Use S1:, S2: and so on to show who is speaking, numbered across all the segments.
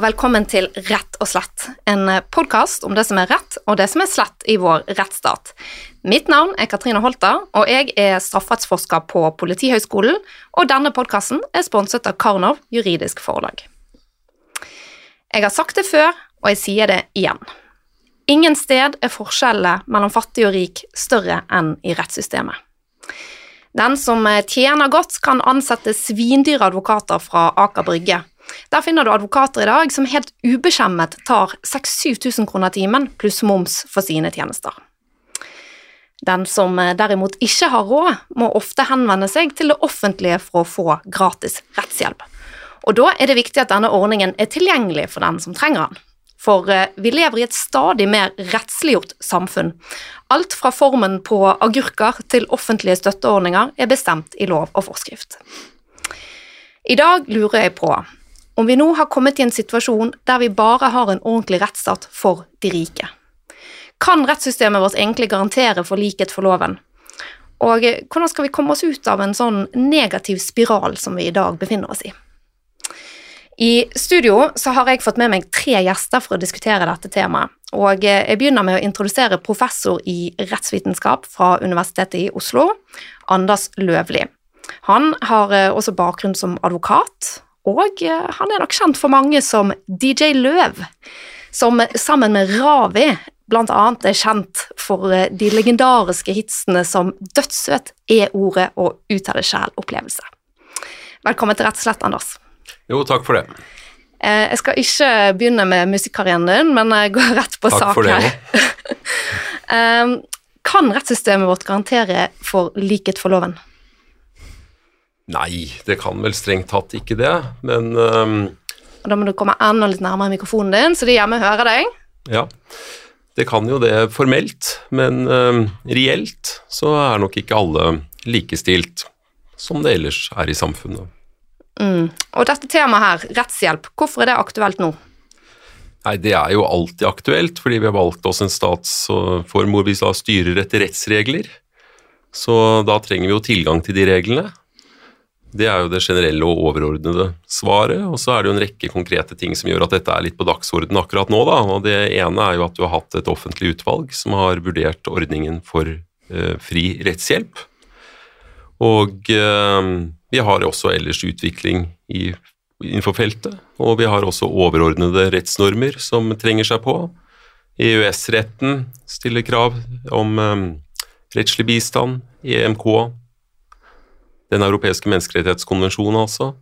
S1: og velkommen til Rett og slett, en podkast om det som er rett og det som er slett i vår rettsstat. Mitt navn er Katrine Holta, og jeg er strafferettsforsker på Politihøgskolen, og denne podkasten er sponset av Karnov juridisk forlag. Jeg har sagt det før, og jeg sier det igjen. Ingen sted er forskjellene mellom fattig og rik større enn i rettssystemet. Den som tjener godt, kan ansette svindyre advokater fra Aker Brygge der finner du advokater i dag som helt ubeskjemmet tar 6000-7000 kroner timen pluss moms for sine tjenester. Den som eh, derimot ikke har råd, må ofte henvende seg til det offentlige for å få gratis rettshjelp. Og da er det viktig at denne ordningen er tilgjengelig for den som trenger den. For eh, vi lever i et stadig mer rettsliggjort samfunn. Alt fra formen på agurker til offentlige støtteordninger er bestemt i lov og forskrift. I dag lurer jeg på om vi nå har kommet i en situasjon der vi bare har en ordentlig rettsstat for de rike. Kan rettssystemet vårt egentlig garantere for likhet for loven? Og hvordan skal vi komme oss ut av en sånn negativ spiral som vi i dag befinner oss i? I studio så har jeg fått med meg tre gjester for å diskutere dette temaet. Og jeg begynner med å introdusere professor i rettsvitenskap fra Universitetet i Oslo, Anders Løvli. Han har også bakgrunn som advokat, og eh, han er nok kjent for mange som DJ Løv, som sammen med Ravi blant annet er kjent for eh, de legendariske hitsene som Dødssøt, E-ordet og Ut av det sjæl-opplevelse. Velkommen til Rett og slett, Anders.
S2: Jo, takk for det.
S1: Eh, jeg skal ikke begynne med musikkarrieren din, men jeg går rett på
S2: takk
S1: sak her. kan rettssystemet vårt garantere for likhet for loven?
S2: Nei, det kan vel strengt tatt ikke det, men um,
S1: Da må du komme enda litt nærmere mikrofonen din, så de hjemme hører deg.
S2: Ja, det kan jo det formelt, men um, reelt så er nok ikke alle likestilt som det ellers er i samfunnet.
S1: Mm. Og dette temaet her, rettshjelp, hvorfor er det aktuelt nå?
S2: Nei, Det er jo alltid aktuelt, fordi vi har valgt oss en statsform hvor vi styrer etter rettsregler. Så da trenger vi jo tilgang til de reglene. Det er jo det generelle og overordnede svaret. Og så er det jo en rekke konkrete ting som gjør at dette er litt på dagsorden akkurat nå. Da. Og det ene er jo at du har hatt et offentlig utvalg som har vurdert ordningen for eh, fri rettshjelp. Og eh, vi har også ellers utvikling i, innenfor feltet. Og vi har også overordnede rettsnormer som trenger seg på. EØS-retten stiller krav om eh, rettslig bistand. EMK den europeiske menneskerettighetskonvensjonen altså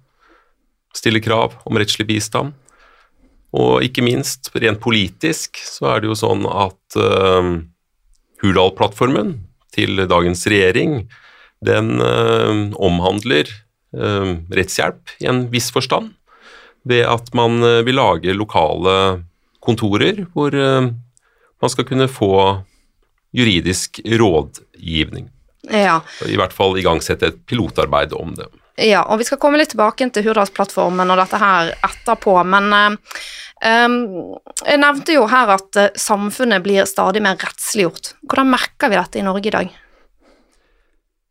S2: stiller krav om rettslig bistand. Og ikke minst, rent politisk, så er det jo sånn at uh, Hurdal-plattformen til dagens regjering, den uh, omhandler uh, rettshjelp i en viss forstand ved at man vil lage lokale kontorer hvor man skal kunne få juridisk rådgivning.
S1: Ja.
S2: I hvert fall igangsette et pilotarbeid om det.
S1: Ja, og vi skal komme litt tilbake til Hurdalsplattformen og dette her etterpå, men um, jeg nevnte jo her at uh, samfunnet blir stadig mer rettsliggjort. Hvordan merker vi dette i Norge i dag?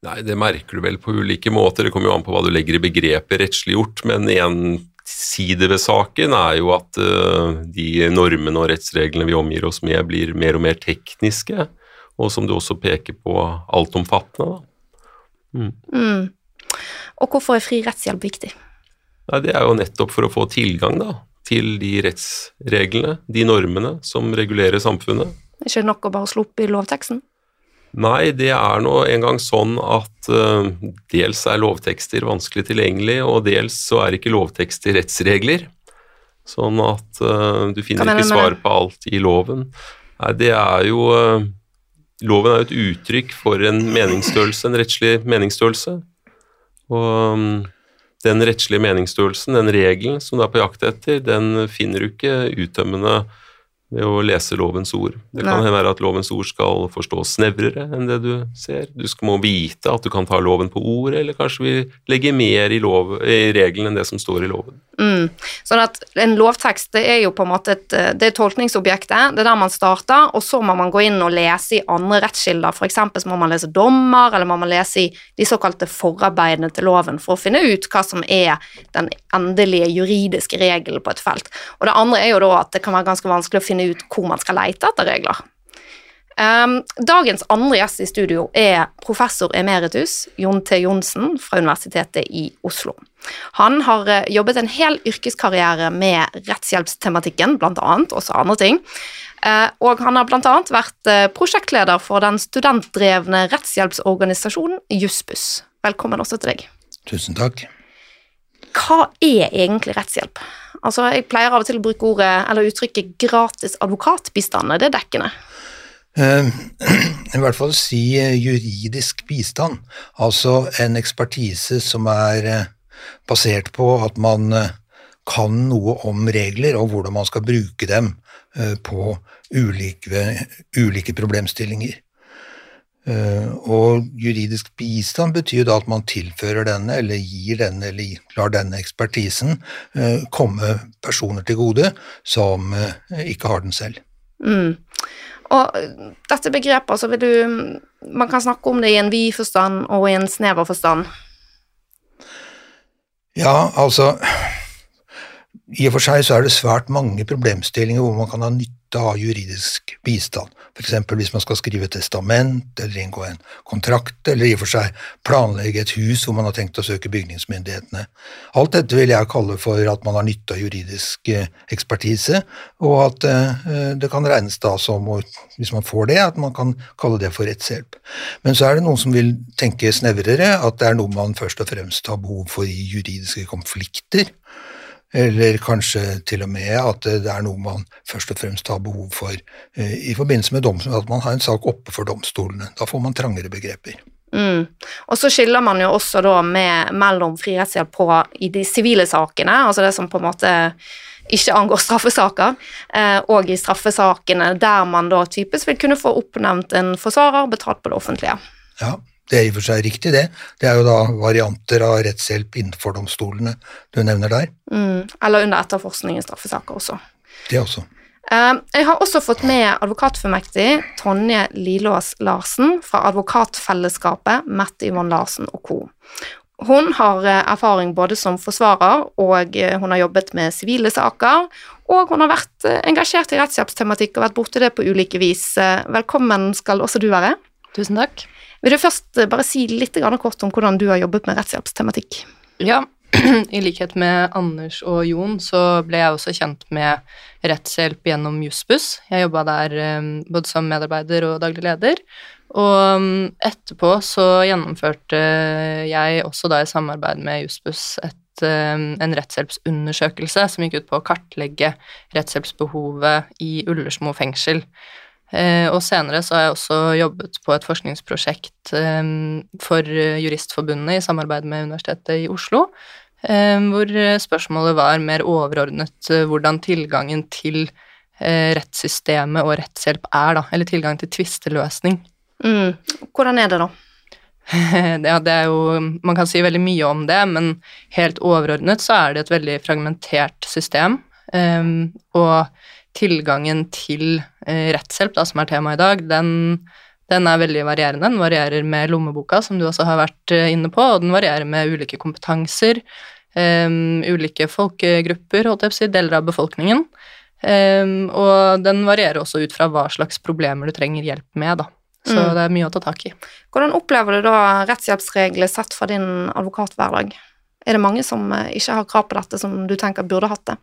S2: Nei, det merker du vel på ulike måter. Det kommer jo an på hva du legger i begrepet rettsliggjort, men en side ved saken er jo at uh, de normene og rettsreglene vi omgir oss med, blir mer og mer tekniske og som du også peker på, altomfattende.
S1: Mm. Mm. Og hvorfor er fri rettshjelp viktig?
S2: Nei, det er jo nettopp for å få tilgang da, til de rettsreglene, de normene, som regulerer samfunnet.
S1: Det Er ikke nok å bare slå opp i lovteksten?
S2: Nei, det er nå engang sånn at uh, dels er lovtekster vanskelig tilgjengelig, og dels så er ikke lovtekster rettsregler. Sånn at uh, du finner ikke svar på alt i loven. Nei, det er jo uh, loven er jo et uttrykk for en meningsstørrelse, en rettslig meningsstørrelse. Og um, den rettslige meningsstørrelsen, den regelen som du er på jakt etter, den finner du ikke uttømmende ved å lese lovens ord. Det kan
S1: hende
S2: være at lovens ord skal forstås snevrere enn det du ser. Du må vite at du kan ta loven på ordet, eller kanskje vi legger mer i, lov, i regelen enn det som står i loven.
S1: Mm. Sånn at en lovtekst det er jo på en måte et, det er tolkningsobjektet, det er der man starter, og så må man gå inn og lese i andre rettskilder, eksempel så må man lese dommer, eller må man lese i de såkalte forarbeidene til loven for å finne ut hva som er den endelige juridiske regelen på et felt. Og det andre er jo da at det kan være ganske vanskelig å finne ut hvor man skal lete etter regler. Um, dagens andre gjest i studio er professor emeritus Jon T. Johnsen fra Universitetet i Oslo. Han har eh, jobbet en hel yrkeskarriere med rettshjelpstematikken, annet, også andre ting. Uh, og han har annet vært eh, prosjektleder for den studentdrevne rettshjelpsorganisasjonen Jussbuss. Velkommen også til deg.
S3: Tusen takk.
S1: Hva er egentlig rettshjelp? Altså, Jeg pleier av og til å bruke ordet, eller uttrykket gratis advokatbistand, er det dekkende?
S3: Uh, I hvert fall si eh, juridisk bistand, altså en ekspertise som er eh, basert på at man kan noe om regler og hvordan man skal bruke dem på ulike, ulike problemstillinger. Eh, Og juridisk bistand betyr jo da at man tilfører denne, eller gir denne, eller lar denne ekspertisen eh, komme personer til gode som eh, ikke har den selv.
S1: Mm. Og dette begrepet, så vil du Man kan snakke om det i en vid forstand og i en snever forstand.
S3: Ja, altså I og for seg så er det svært mange problemstillinger hvor man kan ha nytte av juridisk bistand. F.eks. hvis man skal skrive testament, eller inngå en kontrakt, eller i og for seg planlegge et hus hvor man har tenkt å søke bygningsmyndighetene. Alt dette vil jeg kalle for at man har nytte av juridisk eh, ekspertise, og at eh, det kan regnes da som, hvis man får det, at man kan kalle det for rettshjelp. Men så er det noen som vil tenke snevrere, at det er noe man først og fremst har behov for i juridiske konflikter. Eller kanskje til og med at det er noe man først og fremst har behov for eh, i forbindelse med domstolen, at man har en sak oppe for domstolene. Da får man trangere begreper.
S1: Mm. Og så skiller man jo også da med, mellom fri rettshjelp på i de sivile sakene, altså det som på en måte ikke angår straffesaker, eh, og i straffesakene der man da typisk vil kunne få oppnevnt en forsvarer betalt på det offentlige.
S3: Ja, det er i og for seg riktig, det. Det er jo da varianter av rettshjelp innenfor domstolene du nevner der.
S1: Mm. Eller under etterforskning i straffesaker også.
S3: Det også.
S1: Eh, Jeg har også fått med advokatfullmektig Tonje Lilås Larsen fra Advokatfellesskapet Mette Yvonne Larsen og co. Hun har eh, erfaring både som forsvarer, og eh, hun har jobbet med sivile saker, og hun har vært engasjert i rettshjelpstematikk og vært borti det på ulike vis. Velkommen skal også du være.
S4: Tusen takk.
S1: Vil du først eh, bare si litt kort om hvordan du har jobbet med rettshjelpstematikk?
S4: Ja, i likhet med Anders og Jon så ble jeg også kjent med rettshjelp gjennom Jussbuss. Jeg jobba der eh, både som medarbeider og daglig leder. Og mm, etterpå så gjennomførte jeg også da i samarbeid med Jussbuss eh, en rettshjelpsundersøkelse som gikk ut på å kartlegge rettshjelpsbehovet i Ullersmo fengsel. Eh, og senere så har jeg også jobbet på et forskningsprosjekt eh, for Juristforbundet i samarbeid med Universitetet i Oslo, eh, hvor spørsmålet var mer overordnet eh, hvordan tilgangen til eh, rettssystemet og rettshjelp er, da, eller tilgang til tvisteløsning.
S1: Mm. Hvordan er det, da?
S4: ja, det er jo Man kan si veldig mye om det, men helt overordnet så er det et veldig fragmentert system. Um, og tilgangen til eh, rettshjelp, da, som er temaet i dag, den, den er veldig varierende. Den varierer med lommeboka, som du også har vært eh, inne på, og den varierer med ulike kompetanser, um, ulike folkegrupper, holdt jeg på å si, deler av befolkningen. Um, og den varierer også ut fra hva slags problemer du trenger hjelp med, da. Så
S1: Mm.
S4: det er mye å ta tak i.
S1: Hvordan opplever du da rettshjelpsregler sett fra din advokathverdag? Er det mange som ikke har krav på dette, som du tenker burde hatt det?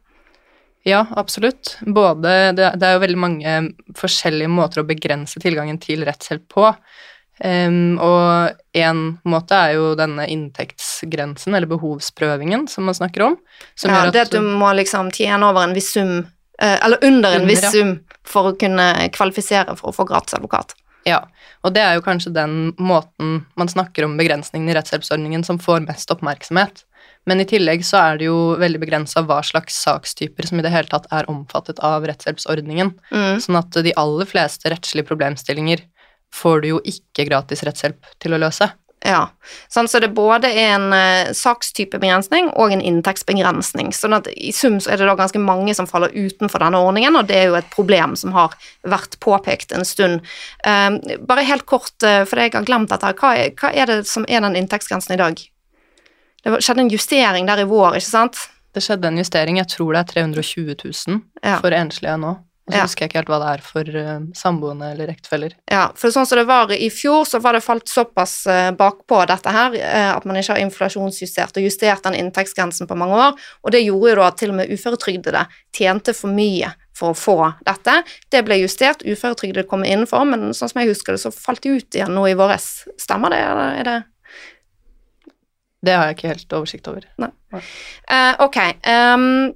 S4: Ja, absolutt. Både, det, det er jo veldig mange forskjellige måter å begrense tilgangen til rettshjelp på. Um, og én måte er jo denne inntektsgrensen, eller behovsprøvingen, som man snakker om. Som
S1: Ja, det at du må liksom tjene over en viss sum, eh, eller under en viss sum, for å kunne kvalifisere for å få gratis advokat.
S4: Ja, og det er jo kanskje den måten man snakker om begrensningen i rettshjelpsordningen som får mest oppmerksomhet. Men i tillegg så er det jo veldig begrensa hva slags sakstyper som i det hele tatt er omfattet av rettshjelpsordningen.
S1: Mm.
S4: Sånn at de aller fleste rettslige problemstillinger får du jo ikke gratis rettshjelp til å løse.
S1: Ja, sånn, så det er både en uh, sakstypebegrensning og en inntektsbegrensning. sånn at i sum så er det da ganske mange som faller utenfor denne ordningen, og det er jo et problem som har vært påpekt en stund. Uh, bare helt kort, uh, for jeg har glemt dette, hva er, hva er det som er den inntektsgrensen i dag? Det skjedde en justering der i vår, ikke sant?
S4: Det skjedde en justering, jeg tror det er 320 000
S1: Ja.
S4: for enslige nå. Og så
S1: Ja.
S4: husker jeg ikke helt hva det er for uh, samboende eller ektefeller.
S1: Ja, for sånn som det var i fjor, så var det falt såpass uh, bakpå dette her uh, at man ikke har inflasjonsjustert og justert den inntektsgrensen på mange år, og det gjorde jo da at til og med uføretrygdede tjente for mye for å få dette. Det ble justert, uføretrygdede kom innenfor, men sånn som jeg husker det, så falt de ut igjen nå i våres. Stemmer det, eller er det
S4: Det har jeg ikke helt oversikt over.
S1: Eh, ok. Um,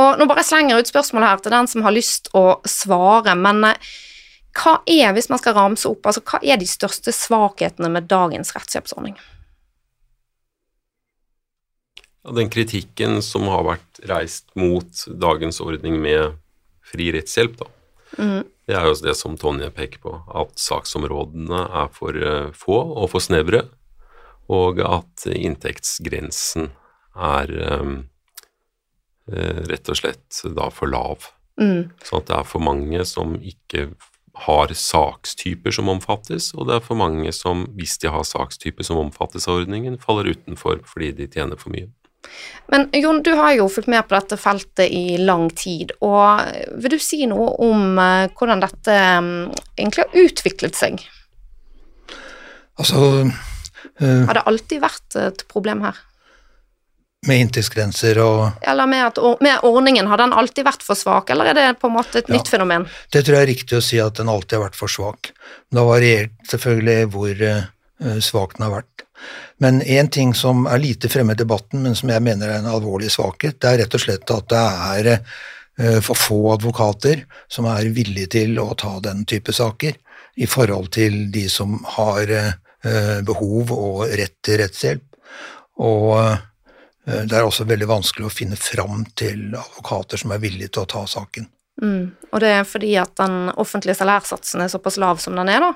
S1: og nå bare slenger jeg ut spørsmålet her til den som har lyst å svare, men eh, hva er, hvis man skal ramse opp, altså hva er de største svakhetene med dagens rettshjelpsordning?
S2: Ja, Den kritikken som har vært reist mot dagens ordning med fri rettshjelp, da,
S1: Mm,
S2: det er jo det som Tonje peker på, at saksområdene er for eh, få og for snevre, og at inntektsgrensen er eh, eh, rett og slett da for lav.
S1: mm,
S2: Sånn at det er for mange som ikke har sakstyper som omfattes, og det er for mange som, hvis de har sakstyper som omfattes av ordningen, faller utenfor fordi de tjener for mye.
S1: Men Jon, du har jo fulgt med på dette feltet i lang tid, og vil du si noe om eh, hvordan dette mm, egentlig har utviklet seg?
S3: Altså,
S1: Har det alltid vært et problem her?
S3: med inntektsgrenser og
S1: Eller med, at, med ordningen, har den alltid vært for svak, eller er det på en måte et
S3: Ja.
S1: nytt fenomen?
S3: Det tror jeg er riktig å si at den alltid har vært for svak. Det har variert selvfølgelig hvor eh, svak den har vært. Men én ting som er lite fremme i debatten, men som jeg mener er en alvorlig svakhet, det er rett og slett at det er eh, for få advokater som er villige til å ta den type saker, i forhold til de som har eh, behov og rett til rettshjelp. Og eh, det er også veldig vanskelig å finne fram til advokater som er villige til å ta saken.
S1: Mm. Og det er fordi at den offentlige salærsatsen er såpass lav som den er, da?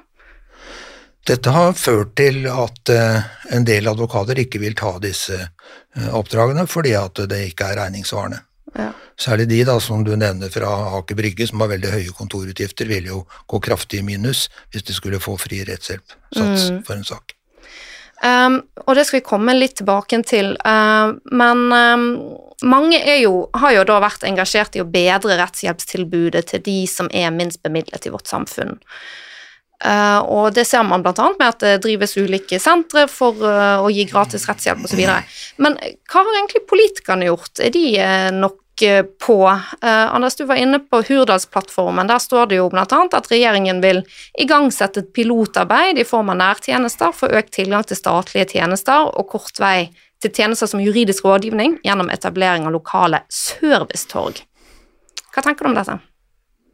S3: Dette har ført til at eh, en del advokater ikke vil ta disse eh, oppdragene fordi at det ikke er regningssvarende.
S1: Ja.
S3: Særlig de da, som du nevner fra Aker Brygge, som har veldig høye kontorutgifter, vil jo gå kraftig i minus hvis de skulle få fri rettshjelpsats
S1: Mm.
S3: for en sak.
S1: Um, og det skal vi komme litt tilbake til. uh, men um, mange er jo, har jo da vært engasjert i å bedre rettshjelpstilbudet til de som er minst bemidlet i vårt samfunn. Uh, og det ser man bl.a. med at det drives ulike sentre for uh, å gi gratis rettshjelp osv. Men hva har egentlig politikerne gjort? Er de uh, nok på? Uh, Anders, du var inne på Hurdalsplattformen. Der står det jo bl.a. at regjeringen vil igangsette et pilotarbeid i form av nærtjenester for økt tilgang til statlige tjenester og kort vei til tjenester som juridisk rådgivning gjennom etablering av lokale servicetorg. Hva tenker du om dette?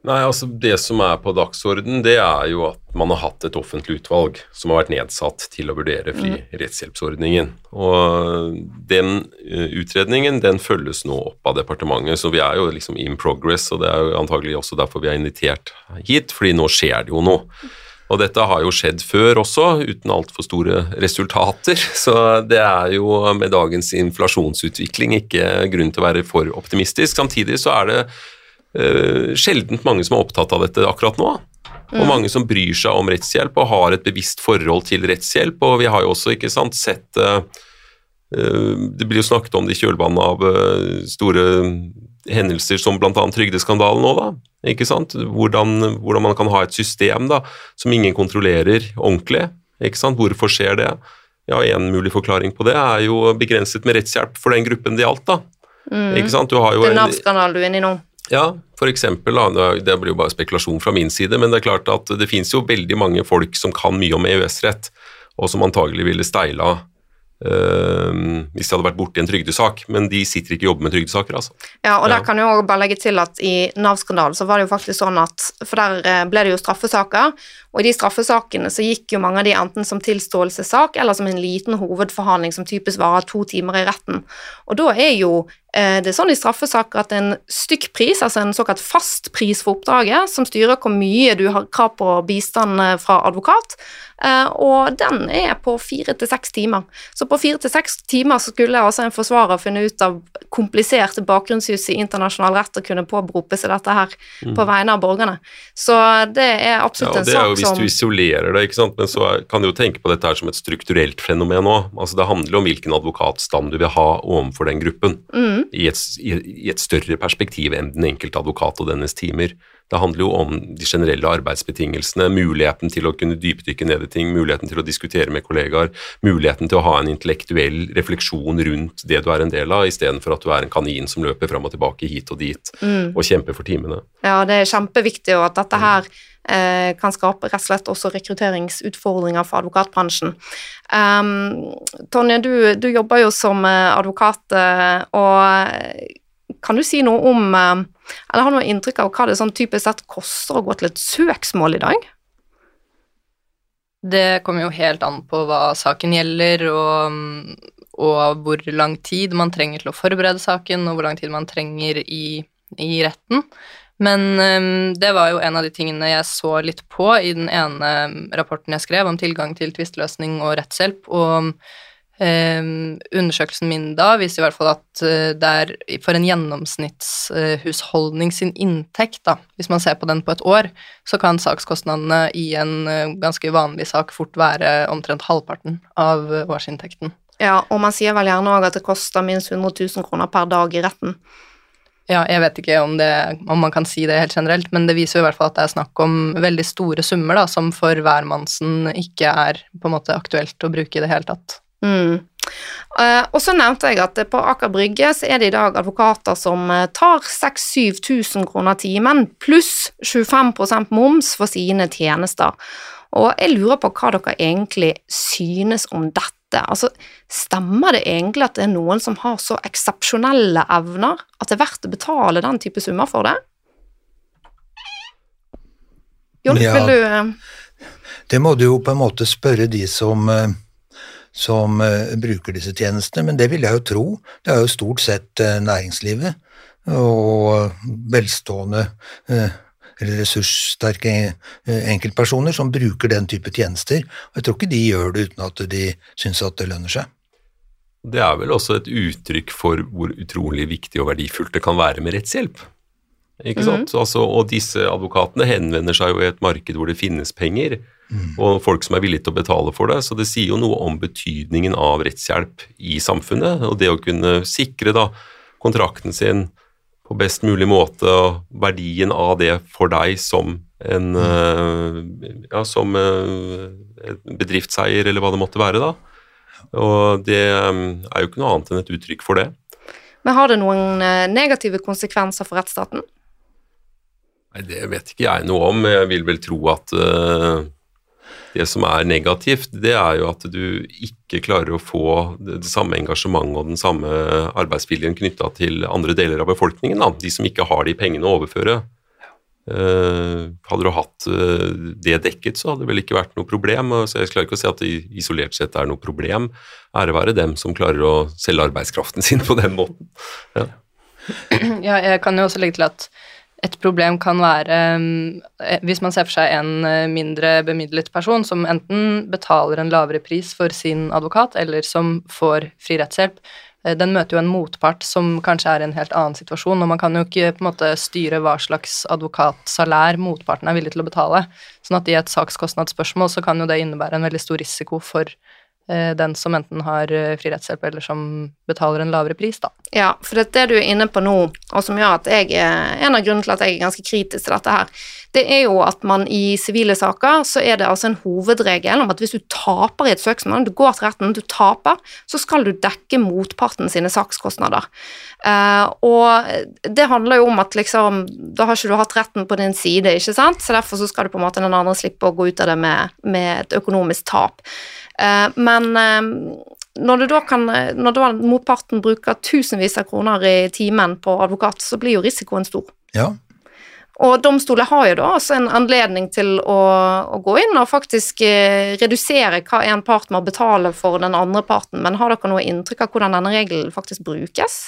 S2: Nei, altså Det som er på dagsorden, det er jo at man har hatt et offentlig utvalg som har vært nedsatt til å vurdere fri rettshjelpsordningen. Og den eh, utredningen den følges nå opp av departementet, så vi er jo liksom in progress. Og det er jo antagelig også derfor vi er invitert hit, fordi nå skjer det jo noe. Og dette har jo skjedd før også, uten altfor store resultater. Så det er jo med dagens inflasjonsutvikling ikke grunn til å være for optimistisk. Samtidig så er det eh, sjeldent mange som er opptatt av dette akkurat nå. Og mange som bryr seg om rettshjelp og har et bevisst forhold til rettshjelp. Og vi har jo også ikke sant, sett eh, Det blir jo snakket om det i kjølvannet av uh, store hendelser som bl.a. trygdeskandalen nå, da. Ikke sant? Hvordan, hvordan man kan ha et system da, som ingen kontrollerer ordentlig. Ikke sant? Hvorfor skjer det? Ja, En mulig forklaring på det er jo begrenset med rettshjelp for den gruppen det gjaldt. da. Ikke sant? Du har jo
S1: Det er
S2: en-
S1: Nav-skandalen du er inne i nå.
S2: Ja, for eksempel, det- det blir jo bare spekulasjon fra min side, men det er klart at det finnes jo veldig mange folk som kan mye om EØS-rett, og som antagelig ville steila øh, hvis de hadde vært borti en trygdesak, men de sitter ikke og jobber med trygdesaker, altså.
S1: Ja, og der
S2: Ja.
S1: kan jeg også bare legge til at i Nav-skandalen så var det jo faktisk sånn at For der eh, ble det jo straffesaker, Og i de straffesakene så gikk jo mange av de enten som tilståelsessak eller som en liten hovedforhandling som typisk varer to timer i retten. Og da er jo eh, det er sånn i straffesaker at en stykkpris, altså en såkalt fast pris for oppdraget, som styrer hvor mye du har krav på bistand eh, fra advokat, Eh, og den er på fire til seks timer. Så på fire til seks timer skulle altså en forsvarer finne ut av kompliserte bakgrunnsjus i internasjonal rett og kunne påberope seg dette her mm. på vegne av borgerne. Så det er absolutt ja, en sak
S2: hvis du isolerer det, men så kan du jo tenke på dette her som et strukturelt fenomen òg. Altså, det handler om hvilken advokatstand du vil ha overfor den gruppen, mm. i, et, i, et større perspektiv enn den enkelte advokat og dennes timer. Det handler jo om de generelle arbeidsbetingelsene, muligheten til å kunne dypdykke ned i ting, muligheten til å diskutere med kollegaer, muligheten til å ha en intellektuell refleksjon rundt det du er en del av, istedenfor at du er en kanin som løper fram og tilbake hit og dit mm. og kjemper for timene.
S1: Ja, det er kjempeviktig, og at dette her eh, kan skape rett og slett også rekrutteringsutfordringer for advokatbransjen. Um, Tonje, du, du, jobber jo som eh, advokat, eh, og kan du si noe om eller har noe inntrykk av hva det sånn typisk sett koster å gå til et søksmål i dag?
S4: Det kommer jo helt an på hva saken gjelder, og, og, hvor lang tid man trenger til å forberede saken, og hvor lang tid man trenger i, i retten. Men um, det var jo en av de tingene jeg så litt på i den ene rapporten jeg skrev om tilgang til tvisteløsning og rettshjelp. og Um, undersøkelsen min da viser i hvert fall at uh, det er for en gjennomsnittshusholdning uh, sin inntekt, da, hvis man ser på den på et år, så kan sakskostnadene i en uh, ganske vanlig sak fort være omtrent halvparten av årsinntekten.
S1: Ja, og man sier vel gjerne òg at det koster minst 100 000 kroner per dag i retten.
S4: Ja, jeg vet ikke om, det, om, man kan si det helt generelt, men det viser jo i hvert fall at det er snakk om veldig store summer, da, som for hvermannsen ikke er på en måte aktuelt å bruke i det hele tatt.
S1: Mm. Uh, og så nevnte jeg at på Aker Brygge så er det i dag advokater som uh, tar 6000-7000 kroner timen, pluss 25% moms for sine tjenester. Og jeg lurer på hva dere egentlig synes om dette. Altså, Stemmer det egentlig at det er noen som har så eksepsjonelle evner at det er verdt å betale den type summer for det? Jon, ja, vil du uh...
S3: Det må du jo på en måte spørre de som som uh, bruker disse tjenestene, men det vil jeg jo tro. Det er jo stort sett næringslivet og velstående uh, eller ressurssterke enkeltpersoner som bruker den type tjenester. Og jeg tror ikke de gjør det uten at de syns at det lønner seg.
S2: Det er vel også et uttrykk for hvor utrolig viktig og verdifullt det kan være med rettshjelp. Ikke sant? Mm. Altså, og disse advokatene henvender seg jo i et marked hvor det finnes penger. Mm. Og folk som er villige til å betale for det. Så det sier jo noe om betydningen av rettshjelp i samfunnet, og det å kunne sikre da kontrakten sin på best mulig måte, og verdien av det for deg som en mm. ja, som bedriftseier, eller hva det måtte være, da. Og det er jo ikke noe annet enn et uttrykk for det.
S1: Men har det noen negative konsekvenser for rettsstaten?
S2: Nei, Det vet ikke jeg noe om. Jeg vil vel tro at uh, det som er negativt, det er jo at du ikke klarer å få det, samme engasjementet og den samme arbeidsviljen knytta til andre deler av befolkningen. Da. De som ikke har de pengene å overføre. Uh, hadde du hatt uh, det dekket, så hadde det vel ikke vært noe problem. Så jeg klarer ikke å si at det isolert sett er noe problem. Ære være dem som klarer å selge arbeidskraften sin på den måten. Ja.
S4: ja, jeg kan jo også legge til at et problem kan være eh, hvis man ser for seg en eh, mindre bemidlet person som enten betaler en lavere pris for sin advokat, eller som får fri rettshjelp. Eh, den møter jo en motpart som kanskje er i en helt annen situasjon, og man kan jo ikke på en måte styre hva slags advokatsalær motparten er villig til å betale. Sånn at i et sakskostnadsspørsmål så kan jo det innebære en veldig stor risiko for Eh, den som enten har eh, fri rettshjelp eller som betaler en lavere pris, da.
S1: Ja, for det, du er inne på nå, og som gjør at jeg en av grunnene til at jeg er ganske kritisk til dette her, det er jo at man i sivile saker så er det altså en hovedregel om at hvis du taper i et søksmål, du går til retten, du taper, så skal du dekke motparten sine sakskostnader. Uh, og det handler jo om at liksom Da har ikke du hatt retten på din side, ikke sant, så derfor så skal du på en måte den andre slippe å gå ut av det med, med et økonomisk tap. Eh, men når når, da kan, når da motparten bruker tusenvis av kroner i timen på advokat, så blir jo risikoen stor.
S3: Ja.
S1: Og domstoler har jo da også en anledning til å, å gå inn og faktisk eh, redusere hva en part må betale for den andre parten, men har dere noe inntrykk av hvordan denne regelen faktisk brukes?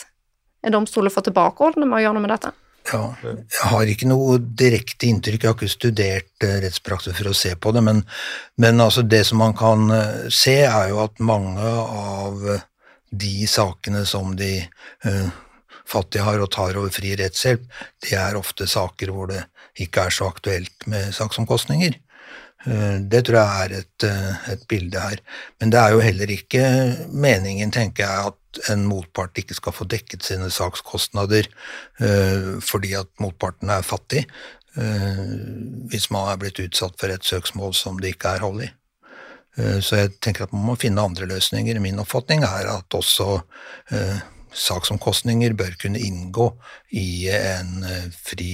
S1: Er domstoler for tilbakeholdne med å gjøre noe med dette?
S3: Ja, jeg har ikke noe direkte inntrykk, jeg har ikke studert eh, rettspraksis for å se på det, men, men altså det som man kan eh, se, er jo at mange av eh, de sakene som de uh, fattige har og tar over fri rettshjelp, det er ofte saker hvor det ikke er så aktuelt med saksomkostninger. Uh, det tror jeg er et, uh, et, bilde her. Men det er jo heller ikke meningen, tenker jeg, at en motpart ikke skal få dekket sine sakskostnader eh, fordi at motparten er fattig, hvis man er blitt utsatt for et søksmål som det ikke er hold i. Så jeg tenker at man må finne andre løsninger. Min oppfatning er at også saksomkostninger bør kunne inngå i en eh, fri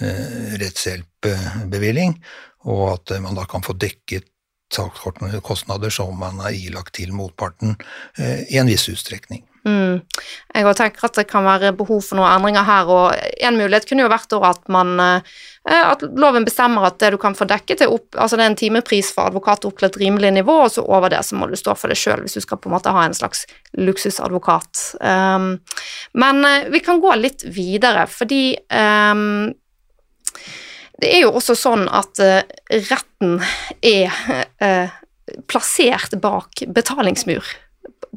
S3: eh, rettshjelpbevilling, og at man da kan få dekket sakskostnader som man er ilagt til motparten eh, i en viss utstrekning.
S1: Mm. Jeg tenker at det kan være behov for noen endringer her, og en mulighet kunne jo vært at man eh, at loven bestemmer at det du kan få dekket, er opp, altså det er en timepris for advokat opp til et rimelig nivå, og så over det så må du stå for det sjøl hvis du skal på en måte ha en slags luksusadvokat. Um, men uh, vi kan gå litt videre, fordi um, det er jo også sånn at uh, retten er uh, plassert bak betalingsmur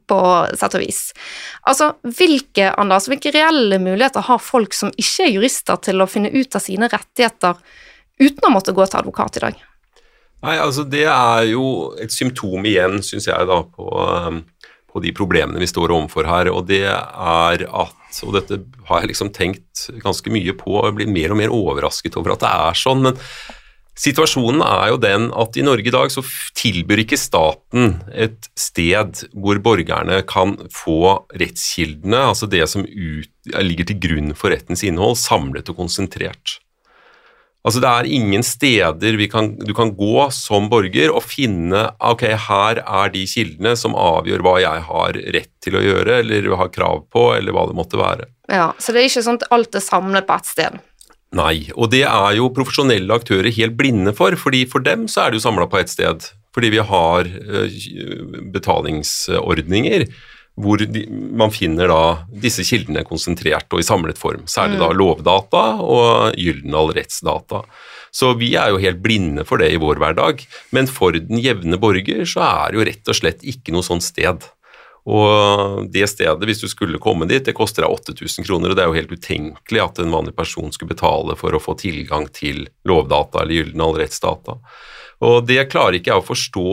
S1: på sett og vis. Altså, hvilke, Anders, hvilke reelle muligheter har folk som ikke er jurister, til å finne ut av sine rettigheter uten å måtte gå til advokat i dag?
S2: Nei, altså Det er jo et symptom igjen, syns jeg, da, på, um, på, de problemene vi står overfor her. Og det er at Og dette har jeg liksom tenkt ganske mye på og jeg blir mer og mer overrasket over at det er sånn. men Situasjonen er jo den at i Norge i dag så tilbyr ikke staten et sted hvor borgerne kan få rettskildene, altså det som ut, ligger til grunn for rettens innhold, samlet og konsentrert. Altså Det er ingen steder kan, du kan gå som borger og finne ok, her er de kildene som avgjør hva jeg har rett til å gjøre eller har krav på, eller hva det måtte være.
S1: Ja, Så det er ikke sånn at alt er samlet på ett sted?
S2: Nei, og det er jo profesjonelle aktører helt blinde for, fordi for dem så er det jo samla på ett sted. Fordi vi har eh, betalingsordninger hvor de, man finner da disse kildene konsentrert og i samlet form. Særlig mm. da lovdata og Gyldendal rettsdata. Så vi er jo helt blinde for det i vår hverdag. Men for den jevne borger så er det jo rett og slett ikke noe sånt sted. Og det stedet, hvis du skulle komme dit, det koster deg 8000 kroner, og det er jo helt utenkelig at en vanlig person skulle betale for å få tilgang til lovdata eller Gyldendal rettsdata. Og Det klarer ikke jeg å forstå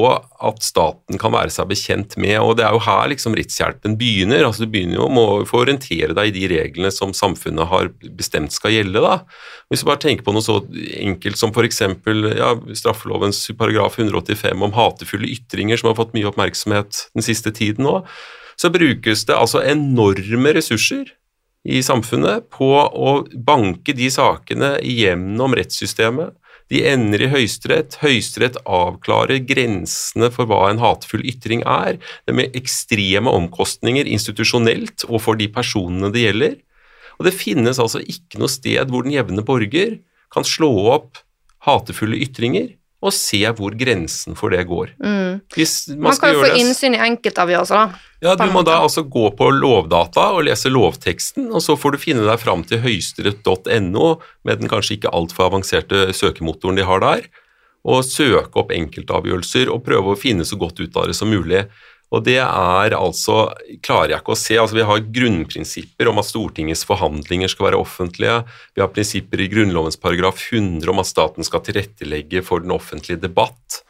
S2: at staten kan være seg bekjent med. og Det er jo her liksom rettshjelpen begynner. altså Du begynner jo med å få orientere deg i de reglene som samfunnet har bestemt skal gjelde. da. Hvis du bare tenker på noe så enkelt som f.eks. Ja, straffelovens paragraf 185 om hatefulle ytringer, som har fått mye oppmerksomhet den siste tiden nå, så brukes det altså enorme ressurser i samfunnet på å banke de sakene gjennom rettssystemet de ender i Høyesterett. Høyesterett avklarer grensene for hva en hatefull ytring er. Det med ekstreme omkostninger institusjonelt og for de personene det gjelder. Og det finnes altså ikke noe sted hvor den jevne borger kan slå opp hatefulle ytringer og se hvor grensen for det går. Mm.
S1: man, man kan jo få innsyn i enkeltavgjørelser, da.
S2: Ja, Du må da altså gå på Lovdata og lese lovteksten, og så får du finne deg fram til høyesterett.no med den kanskje ikke altfor avanserte søkemotoren de har der, og søke opp enkeltavgjørelser og prøve å finne så godt ut av det som mulig. Og det er altså klarer jeg ikke å se. altså Vi har grunnprinsipper om at Stortingets forhandlinger skal være offentlige. Vi har prinsipper i Grunnlovens paragraf 100 om at staten skal tilrettelegge for den offentlige debatt.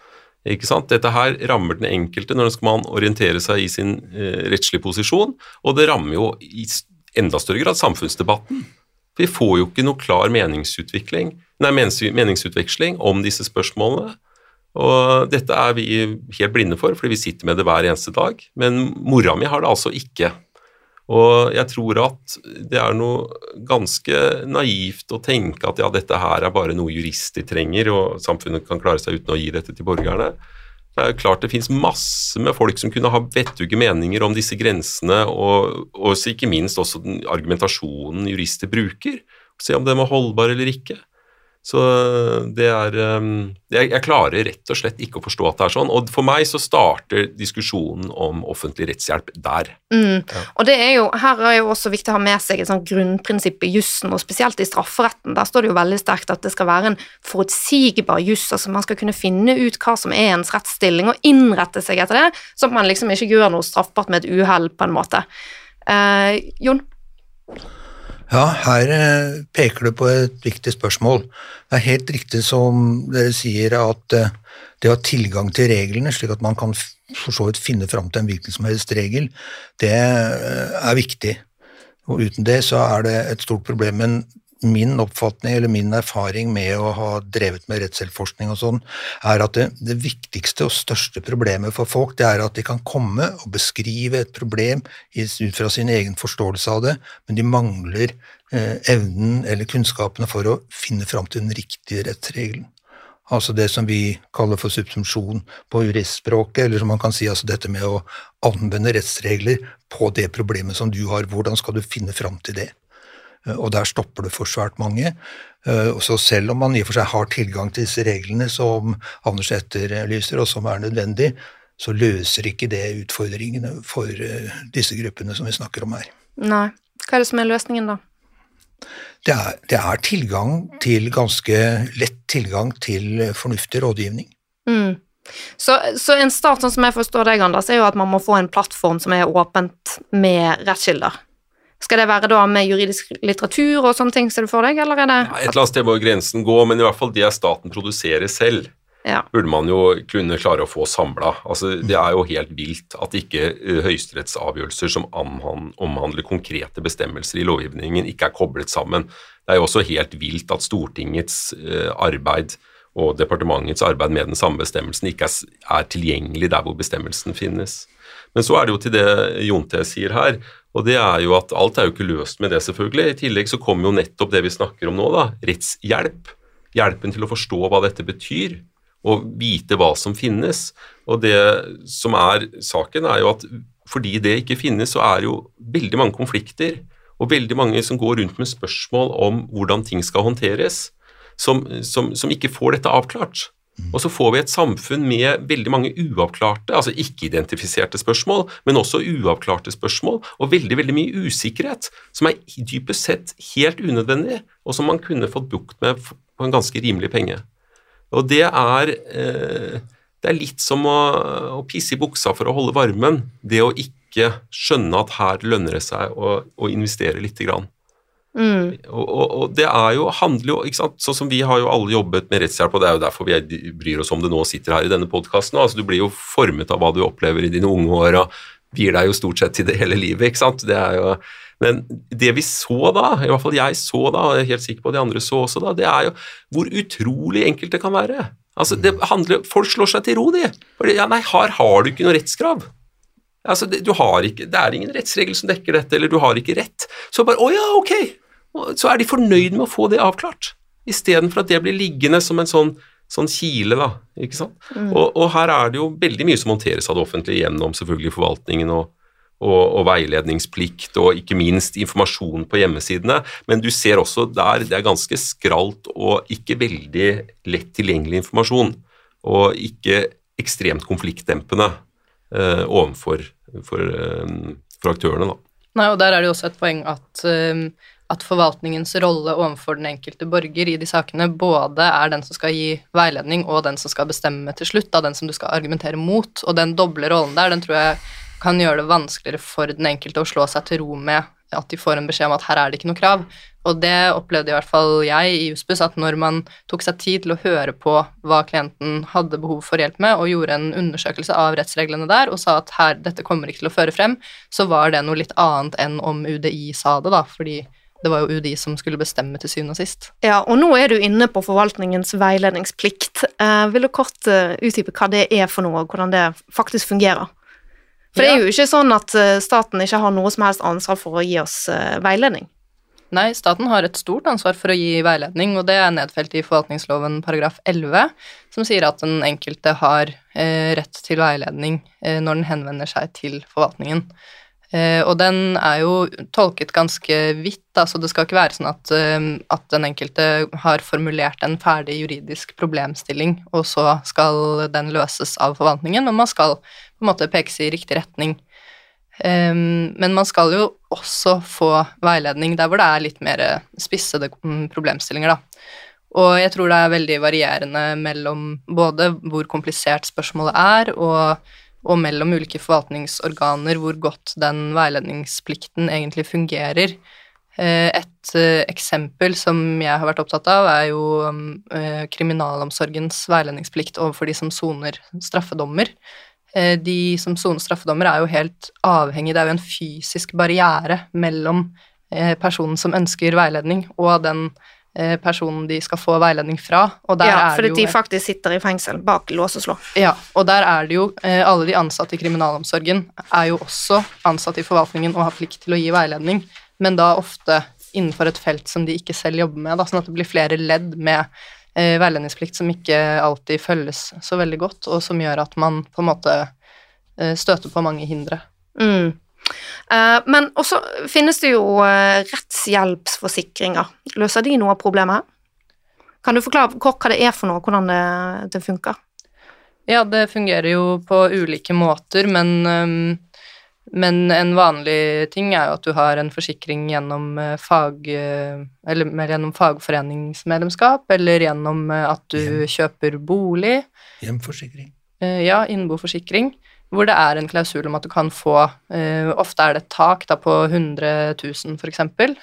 S2: Ikke sant? Dette her rammer den enkelte når man skal orientere seg i sin eh, rettslige posisjon, og det rammer jo i enda større grad samfunnsdebatten. Vi får jo ikke noe klar meningsutvikling, nei, meningsutveksling om disse spørsmålene. Og dette er vi helt blinde for, fordi vi sitter med det hver eneste dag. Men mora mi har det altså ikke. Og jeg tror at det er noe ganske naivt å tenke at ja, dette her er bare noe jurister trenger, og samfunnet kan klare seg uten å gi dette til borgerne. Det er jo klart det finnes masse med folk som kunne ha vettuge meninger om disse grensene, og, og ikke minst også den argumentasjonen jurister bruker. Se om den var holdbar eller ikke. Så det er um, jeg, jeg klarer rett og slett ikke å forstå at det er sånn. Og for meg så starter diskusjonen om offentlig rettshjelp der.
S1: Mm. Og det er jo, her er jo også viktig å ha med seg et sånt grunnprinsipp i jussen, og spesielt i strafferetten. Der står det jo veldig sterkt at det skal være en forutsigbar juss, altså man skal kunne finne ut hva som er ens rettsstilling, og innrette seg etter det, sånn at man liksom ikke gjør noe straffbart med et uhell, på en måte. Eh, Jon?
S3: Ja, her eh, peker du på et viktig spørsmål. Det er helt riktig som dere sier at eh, det å ha tilgang til reglene, slik at man kan for så vidt finne fram til en hvilken som helst regel, det eh, er viktig. Og uten det så er det et stort problem. Men min oppfatning eller min erfaring med å ha drevet med rettshjelpsforskning og sånn, er at det, det, viktigste og største problemet for folk, det er at de kan komme og beskrive et problem ut fra sin egen forståelse av det, men de mangler eh, evnen eller kunnskapene for å finne fram til den riktige rettsregelen. Altså det som vi kaller for subsumpsjon på juristspråket, eller som man kan si altså dette med å anvende rettsregler på det problemet som du har. Hvordan skal du finne fram til det? Eh, og der stopper det for svært mange. Eh, så selv om man i og for seg har tilgang til disse reglene som Anders etterlyser, og som er nødvendig, så løser ikke det utfordringene for eh, disse gruppene som vi snakker om her.
S1: Nei. Hva er det som er løsningen, da?
S3: Det er, det er tilgang til ganske lett tilgang til fornuftig rådgivning.
S1: Mm. Så, så, en start, sånn som jeg forstår deg, Anders, er jo at man må få en plattform som er åpent med rettskilder. Skal det være da med juridisk litteratur og sånne ting, ser du for deg, eller er det
S2: ja, Et eller annet sted må grensen gå, men i hvert fall det staten produserer selv, ja. burde man jo kunne klare å få samla. Altså, det er jo helt vilt at ikke høyesterettsavgjørelser som omhandler konkrete bestemmelser i lovgivningen, ikke er koblet sammen. Det er jo også helt vilt at Stortingets arbeid og departementets arbeid med den samme bestemmelsen ikke er, er tilgjengelig der hvor bestemmelsen finnes. Men så er det jo til det Jonte sier her, og det er jo at alt er jo ikke løst med det, selvfølgelig. I tillegg så kommer jo nettopp det vi snakker om nå, da, rettshjelp. Hjelpen til å forstå hva dette betyr, og vite hva som finnes. Og det som er saken, er jo at fordi det ikke finnes, så er jo veldig mange konflikter, og veldig mange som går rundt med spørsmål om hvordan ting skal håndteres, som, som, som ikke får dette avklart. Og så får vi et samfunn med veldig mange uavklarte, altså ikke-identifiserte spørsmål, men også uavklarte spørsmål, og veldig veldig mye usikkerhet, som er dypest sett helt unødvendig, og som man kunne fått bukt med på en ganske rimelig penge. Og det er, eh, det er litt som å, å, pisse i buksa for å holde varmen, det å ikke skjønne at her lønner det seg å, å investere lite grann. Mm. Og, og, og, det er jo, handler jo ikke sant, Sånn som vi har jo alle jobbet med rettshjelp, og det er jo derfor vi bryr oss om det nå sitter her i denne podkasten. Altså, du blir jo formet av hva du opplever i dine unge år, og gir deg jo stort sett til det hele livet. ikke sant? Det er jo, men det vi så da, i hvert fall jeg så da, og jeg er helt sikker på at de andre så også da, det er jo hvor utrolig enkelt det kan være. Altså, det handler, Folk slår seg til ro, de. Fordi, ja, nei, her har du ikke noe rettskrav. Altså, det, du har ikke, det er ingen rettsregel som dekker dette, eller du har ikke rett. Så bare Å ja, ok. Så er de fornøyd med å få det avklart, istedenfor at det blir liggende som en sånn, sånn kile, da. Ikke sant. Mm. Og, og, her er det jo veldig mye som håndteres av det offentlige gjennom selvfølgelig forvaltningen og, og, og, veiledningsplikt, og ikke minst informasjon på hjemmesidene. Men du ser også der det er ganske skralt og ikke veldig lett tilgjengelig informasjon. Og ikke ekstremt konfliktdempende eh, overfor for, eh, for aktørene, da.
S4: Nei, og der er det jo også et poeng at, um, at forvaltningens rolle overfor den enkelte borger i de sakene både er den som skal gi veiledning, og den som skal bestemme til slutt, da den som du skal argumentere mot. Og den doble rollen der, den tror jeg kan gjøre det vanskeligere for den enkelte å slå seg til ro med at de får en beskjed om at her er det ikke noe krav. Og det opplevde i hvert fall jeg i Juspus, at når man tok seg tid til å høre på hva klienten hadde behov for hjelp med, og gjorde en undersøkelse av rettsreglene der og sa at her, dette kommer ikke til å føre frem, så var det noe litt annet enn om UDI sa det, da, fordi det var jo UDI som skulle bestemme til syvende og sist.
S1: Ja, og nå er du inne på forvaltningens veiledningsplikt. Eh, vil du kort uh, utdype hva det er for noe, og hvordan det faktisk fungerer? For ja. det er jo ikke sånn at uh, staten ikke har noe som helst ansvar for å gi oss uh, veiledning.
S4: Nei, staten har et stort ansvar for å gi veiledning, og det er nedfelt i forvaltningsloven paragraf 11, som sier at den enkelte har eh, rett til veiledning eh, når den henvender seg til forvaltningen. Eh, og den er jo tolket ganske vidt, da, så det skal ikke være sånn at, eh, at den enkelte har formulert en ferdig juridisk problemstilling, og så skal den løses av forvaltningen, og man skal på en måte pekes i riktig retning. Eh, men man skal jo også få veiledning der hvor det er litt mer spissede mm, problemstillinger, da. Og jeg tror det er veldig varierende mellom både hvor komplisert spørsmålet er, og og mellom ulike forvaltningsorganer hvor godt den veiledningsplikten egentlig fungerer. Eh, et eh, eksempel som jeg har vært opptatt av, er jo eh, kriminalomsorgens veiledningsplikt overfor de som soner straffedommer. De som soner straffedommer, er jo helt avhengig Det er jo en fysisk barriere mellom personen som ønsker veiledning, og den Eh, personen de skal få veiledning fra.
S1: Og der ja, fordi de faktisk sitter i fengsel bak lås og slå.
S4: Ja, og der er det jo eh, Alle de ansatte i kriminalomsorgen er jo også ansatt i forvaltningen og har plikt til å gi veiledning, men da ofte innenfor et felt som de ikke selv jobber med, da, sånn at det blir flere ledd med eh, veiledningsplikt som ikke alltid følges så veldig godt, og som gjør at man på en måte eh, støter på mange hindre.
S1: Mm. Eh, men også finnes det jo eh, rettshjelpsforsikringer. Løser de noe av problemet? Kan du forklare kort hva det er for noe, hvordan det, det funker?
S4: Ja, det fungerer jo på ulike måter, men, ehm, men en vanlig ting er jo at du har en forsikring gjennom, eh, fag, eller, gjennom fagforeningsmedlemskap, eller gjennom at du Hjem. kjøper bolig.
S3: Hjemforsikring.
S4: Ja, innboforsikring hvor det er en klausul om at du kan få eh, Ofte er det et tak da, på 100 000 f.eks.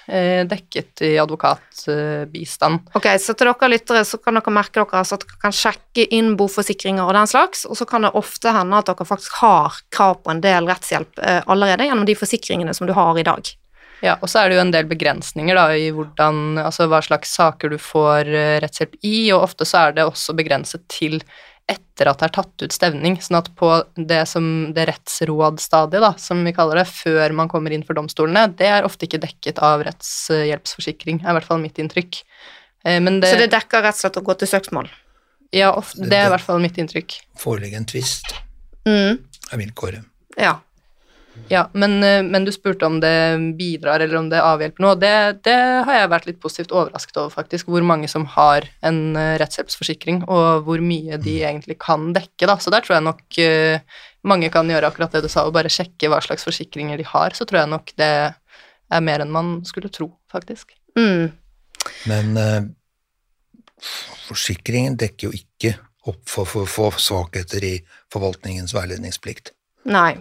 S4: Eh, dekket i advokatbistand.
S1: Eh, ok, Så til dere lyttere så kan dere merke dere altså at dere kan sjekke inn boforsikringer og den slags, og så kan det ofte hende at dere faktisk har krav på en del rettshjelp eh, allerede gjennom de forsikringene som du har i dag.
S4: Ja, og så er det jo en del begrensninger da, i hvordan, altså hva slags saker du får rettshjelp i, og ofte så er det også begrenset til etter at det er tatt ut stevning, sånn at på det, som, det rettsrådstadiet, da, som vi kaller det, før man kommer inn for domstolene, det er ofte ikke dekket av rettshjelpsforsikring, er i hvert fall mitt inntrykk.
S1: Eh, det, Så det dekker rett og slett å gå til søksmål?
S4: Ja, ofte, det er i hvert fall mitt inntrykk.
S3: Foreligger en tvist,
S1: mm.
S3: er vilkåret.
S1: Ja.
S4: Ja, men, eh, men, du spurte om det bidrar eller om det avhjelper noe. Det, det, har jeg vært litt positivt overrasket over, faktisk. Hvor mange som har en eh, rettshjelpsforsikring, og hvor mye de mm. egentlig kan dekke. Da. Så der tror jeg nok uh, mange kan gjøre akkurat det du sa, og bare sjekke hva slags forsikringer de har. Så tror jeg nok det er mer enn man skulle tro, faktisk.
S1: Mm.
S3: Men uh, forsikringen dekker jo ikke opp for, for, for svakheter i forvaltningens veiledningsplikt.
S1: Nei.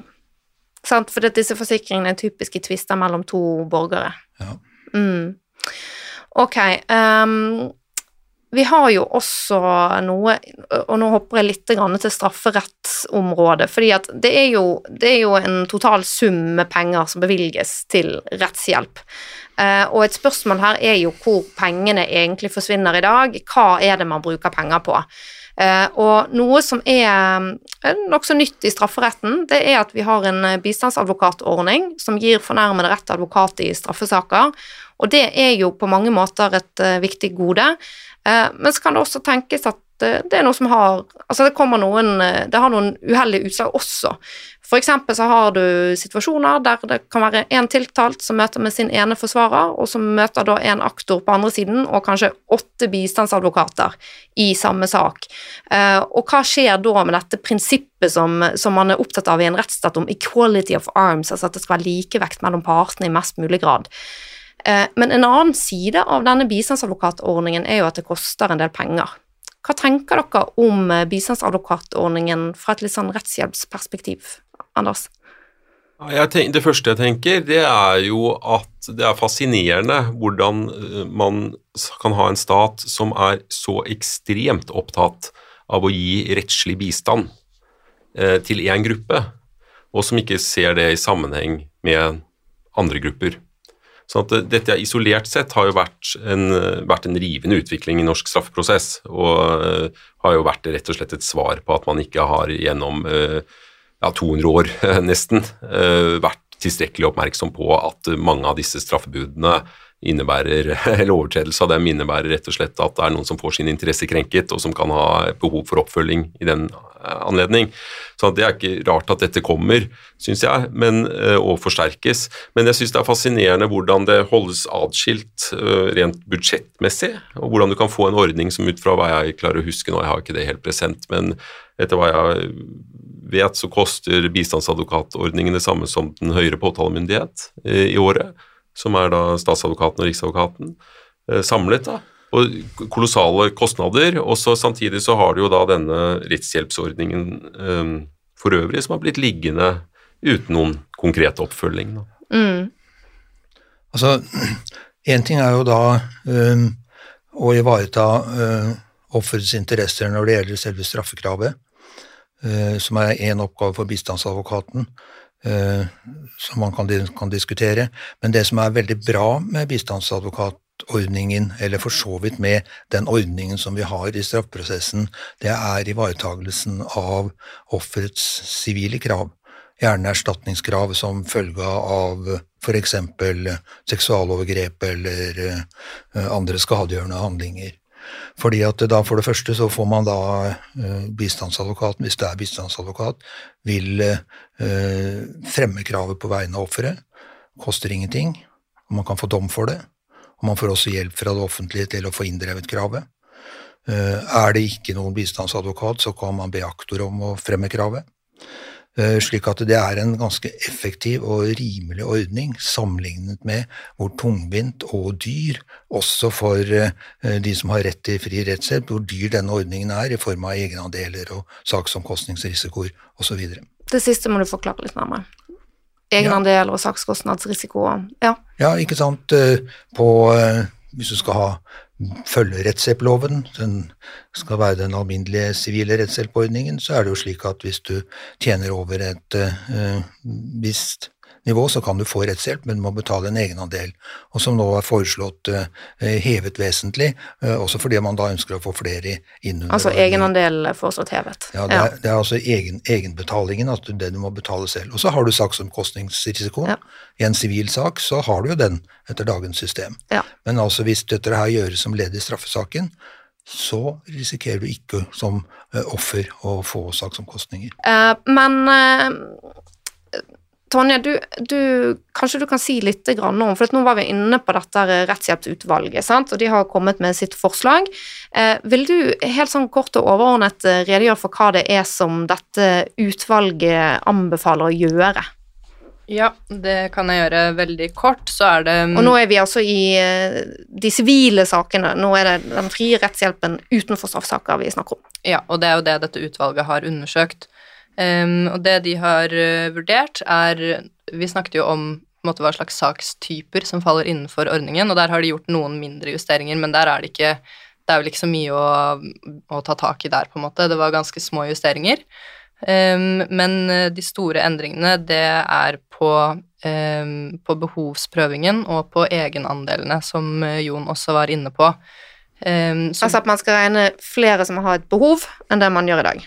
S1: Sant? For disse forsikringene er typiske tvister mellom to borgere.
S3: Ja.
S1: Mm. Ok. Um, vi har jo også noe Og nå hopper jeg litt til strafferettsområdet. fordi at det er, jo, det er jo en total sum med penger som bevilges til rettshjelp. Uh, og et spørsmål her er jo hvor pengene egentlig forsvinner i dag. Hva er det man bruker penger på? Eh, og noe som er eh, nokså nytt i strafferetten, det er at vi har en eh, bistandsadvokatordning som gir fornærmede rett advokat i straffesaker. Og det er jo på mange måter et viktig gode. Men så kan det også tenkes at det er noe som har Altså det kommer noen Det har noen uheldige utslag også. For eksempel så har du situasjoner der det kan være én tiltalt som møter med sin ene forsvarer, og som møter da en aktor på andre siden, og kanskje åtte bistandsadvokater i samme sak. Eh, og hva skjer da med dette prinsippet som, som man er opptatt av i en rettsstat om equality of arms, altså at det skal være likevekt mellom partene i mest mulig grad? Eh, men en annen side av denne bistandsadvokatordningen er jo at det koster en del penger. Hva tenker dere om bistandsadvokatordningen fra et litt sånn rettshjelpsperspektiv? Anders?
S2: Tenker, det første jeg tenker, det er jo at det er fascinerende hvordan eh, man kan ha en stat som er så ekstremt opptatt av å gi rettslig bistand eh, til én gruppe, og som ikke ser det i sammenheng med andre grupper. Så at dette isolert sett har jo vært en, vært en rivende utvikling i norsk straffeprosess, og uh, har jo vært rett og slett et svar på at man ikke har gjennom ja, 200 år nesten, eh, vært tilstrekkelig oppmerksom på at mange av disse straffebudene innebærer, eller overtredelse av dem innebærer rett og slett at det er noen som får sin interesse krenket, og som kan ha behov for oppfølging i den eh, anledning. Så det er ikke rart at dette kommer, syns jeg, men, eh, og forsterkes. Men jeg syns det er fascinerende hvordan det holdes atskilt eh, rent budsjettmessig, og hvordan du kan få en ordning som ut fra hva jeg klarer å huske nå, jeg har ikke det helt present, men etter hva jeg vet, så koster bistandsadvokatordningen det samme som den høyere påtalemyndighet i året som er da statsadvokaten og riksadvokaten, eh, samlet. da, og kolossale kostnader. Og så samtidig så har du jo da denne rettshjelpsordningen um, for øvrig som har blitt liggende uten noen konkret oppfølging. Da. Mm.
S3: Altså, én ting er jo da um, å ivareta uh, offerets interesser når det gjelder selve straffekravet, uh, som er én oppgave for bistandsadvokaten. Eh, som man kan, kan, diskutere. Men det som er veldig bra med bistandsadvokatordningen, eller for så vidt med den ordningen som vi har i straffeprosessen, det er ivaretagelsen av offerets sivile krav. Gjerne erstatningskrav som følge av f.eks. seksualovergrep eller eh, andre skadegjørende handlinger. Fordi at da For det første så får man da eh, bistandsadvokaten, hvis det er bistandsadvokat, vil eh, fremme kravet på vegne av offeret. Koster ingenting, og man kan få dom for det. Og man får også hjelp fra det offentlige til å få inndrevet kravet. Eh, er det ikke noen bistandsadvokat, så kan man be aktor om å fremme kravet. Eh, slik at det er en ganske effektiv og rimelig ordning sammenlignet med hvor tungvint og dyr, også for eh, de som har rett til fri rettshjelp, hvor dyr denne ordningen er i form av egenandeler og saksomkostningsrisikoer osv.
S1: Det siste må du forklare litt nærmere. Egenandel og sakskostnadsrisiko. Ja.
S3: ja, ikke sant. Eh, på, hvis du skal ha følge rettshjelploven, den skal være den alminnelige sivile rettshjelpordningen, så er det jo slik at hvis du tjener over et uh, visst nivå, så kan du få rettshjelp, men du må betale en egenandel, og som nå er foreslått uh, hevet vesentlig, uh, også fordi man da ønsker å få flere inn under
S1: Altså egenandel foreslått hevet?
S3: Ja, det er, det er altså egen, egenbetalingen, at det du må betale selv. Og så har du saksomkostningsrisiko. Ja. I en sivil sak så har du jo den etter dagens system. Ja. Men altså hvis dette her gjøres som ledd i straffesaken, så risikerer du ikke som offer å få saksomkostninger.
S1: Men Tonje, du, du, kanskje du kan si litt om for Nå var vi inne på dette rettshjelpsutvalget, sant? og de har kommet med sitt forslag. Eh, vil du helt sånn kort og overordnet eh, redegjøre for hva det er som dette utvalget anbefaler å gjøre?
S4: Ja, det kan jeg gjøre veldig kort. Så er det
S1: Og nå er vi altså i eh, de sivile sakene. Nå er det den frie rettshjelpen utenfor straffsaker vi snakker om.
S4: Ja, og det er jo det dette utvalget har undersøkt. Um, og det de har uh, vurdert, er Vi snakket jo om måte, hva slags sakstyper som faller innenfor ordningen, og der har de gjort noen mindre justeringer, men der er det ikke Det er vel ikke så mye å, å ta tak i der, på en måte. Det var ganske små justeringer. Um, men uh, de store endringene, det er på, um, på behovsprøvingen og på egenandelene, som uh, Jon også var inne på.
S1: altså at man skal regne flere som har et behov, enn det man gjør i dag?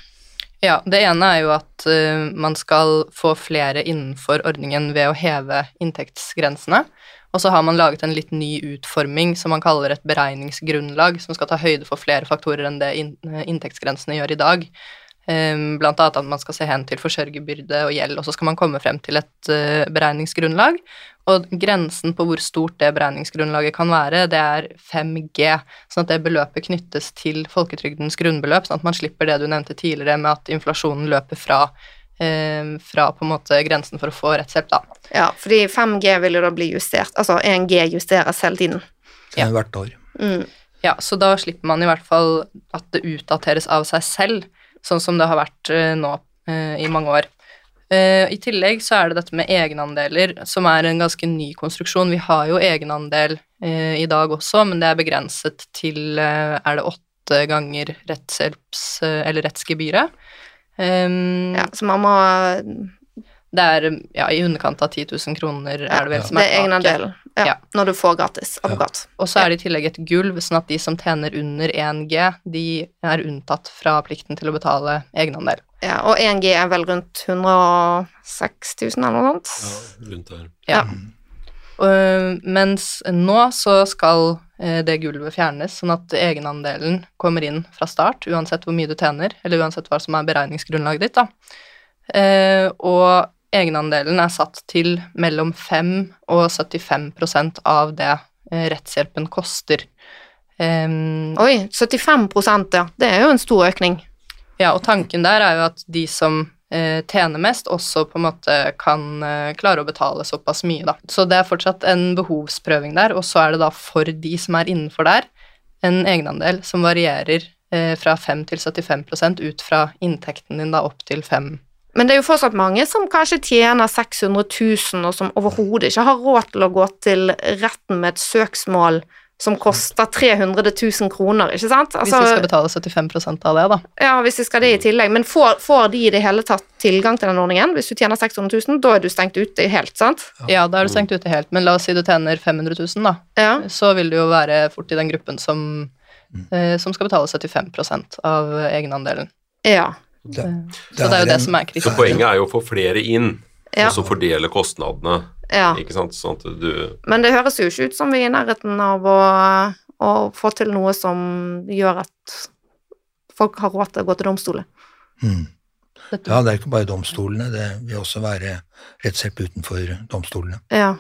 S4: Ja, det ene er jo at uh, man skal få flere innenfor ordningen ved å heve inntektsgrensene. Og så har man laget en litt ny utforming som man kaller et beregningsgrunnlag, som skal ta høyde for flere faktorer enn det inntektsgrensene gjør i dag. Um, blant annet at man skal se hen til forsørgerbyrde og gjeld, og så skal man komme frem til et uh, beregningsgrunnlag. Og grensen på hvor stort det beregningsgrunnlaget kan være, det er 5G, sånn at det beløpet knyttes til folketrygdens grunnbeløp, sånn at man slipper det du nevnte tidligere med at inflasjonen løper fra, eh, fra på en måte grensen for å få rettshjelp, da.
S1: Ja, fordi 5G vil jo da bli justert, altså 1G justeres hele tiden.
S3: Ja. Hvert år.
S4: Mm. Ja, så da slipper man i hvert fall at det utdateres av seg selv, sånn som det har vært eh, nå eh, i mange år. Uh, I tillegg så er det dette med egenandeler, som er en ganske ny konstruksjon. Vi har jo egenandel i dag også, men det er begrenset til Er det åtte ganger rettshjelps- eller rettsgebyret?
S1: Um, ja, så man må
S4: Det er ja, i underkant av 10 000 kroner, ja, er det vel, som er.
S1: Det er egenandelen, ja, ja, når du får gratis advokat.
S4: Og så er det i tillegg et gulv, sånn at de som tjener under 1G, de er unntatt fra plikten til å betale egenandel.
S1: Ja, og 1G er vel rundt 106 000 eller noe sånt?
S2: Ja, rundt der.
S1: Ja.
S4: Og, mens nå så skal eh, det gulvet fjernes, sånn at egenandelen kommer inn fra start, uansett hvor mye du tjener, eller uansett hva som er beregningsgrunnlaget ditt, da. Uh, og egenandelen er satt til mellom 5 og 75% av det eh, rettshjelpen koster. Um,
S1: Oi, 75% ja. Det er jo en stor økning.
S4: Ja, og tanken der er jo at de som eh, tjener mest, også på en måte kan eh, klare å betale såpass mye, da. Så det er fortsatt en behovsprøving der, og så er det da for de som er innenfor der, en egenandel som varierer eh, fra 5 til 75 ut fra inntekten din da opp til 5
S1: Men det er jo fortsatt mange som kanskje tjener 600 000, og som overhodet ikke har råd til å gå til retten med et søksmål som koster 300 000 kroner, ikke sant?
S4: Hvis de skal betale 75% av det, da.
S1: ja, hvis de skal det i tillegg. Men får, får de i det hele tatt tilgang til den ordningen? Hvis du tjener 600 000, da er du stengt ute helt, sant?
S4: Ja, da er du stengt ute helt, men la oss si du tjener 500 000, da.
S1: Ja.
S4: Så vil du jo være fort i den gruppen som, eh, som skal betale 75% av egenandelen.
S1: Ja.
S3: Det,
S4: Så det er jo det
S3: en-
S4: som er
S2: Så poenget er jo å få flere inn,
S1: Ja.
S2: og så fordele kostnadene.
S1: ja.
S2: Ikke sant? Sånn at du
S1: Men det høres jo ikke ut som vi er i nærheten av å, å få til noe som gjør at folk har råd til å gå til domstoler.
S3: Mm. Ja, det er ikke bare domstolene, det vil også være rettshjelp utenfor domstolene.
S1: Ja.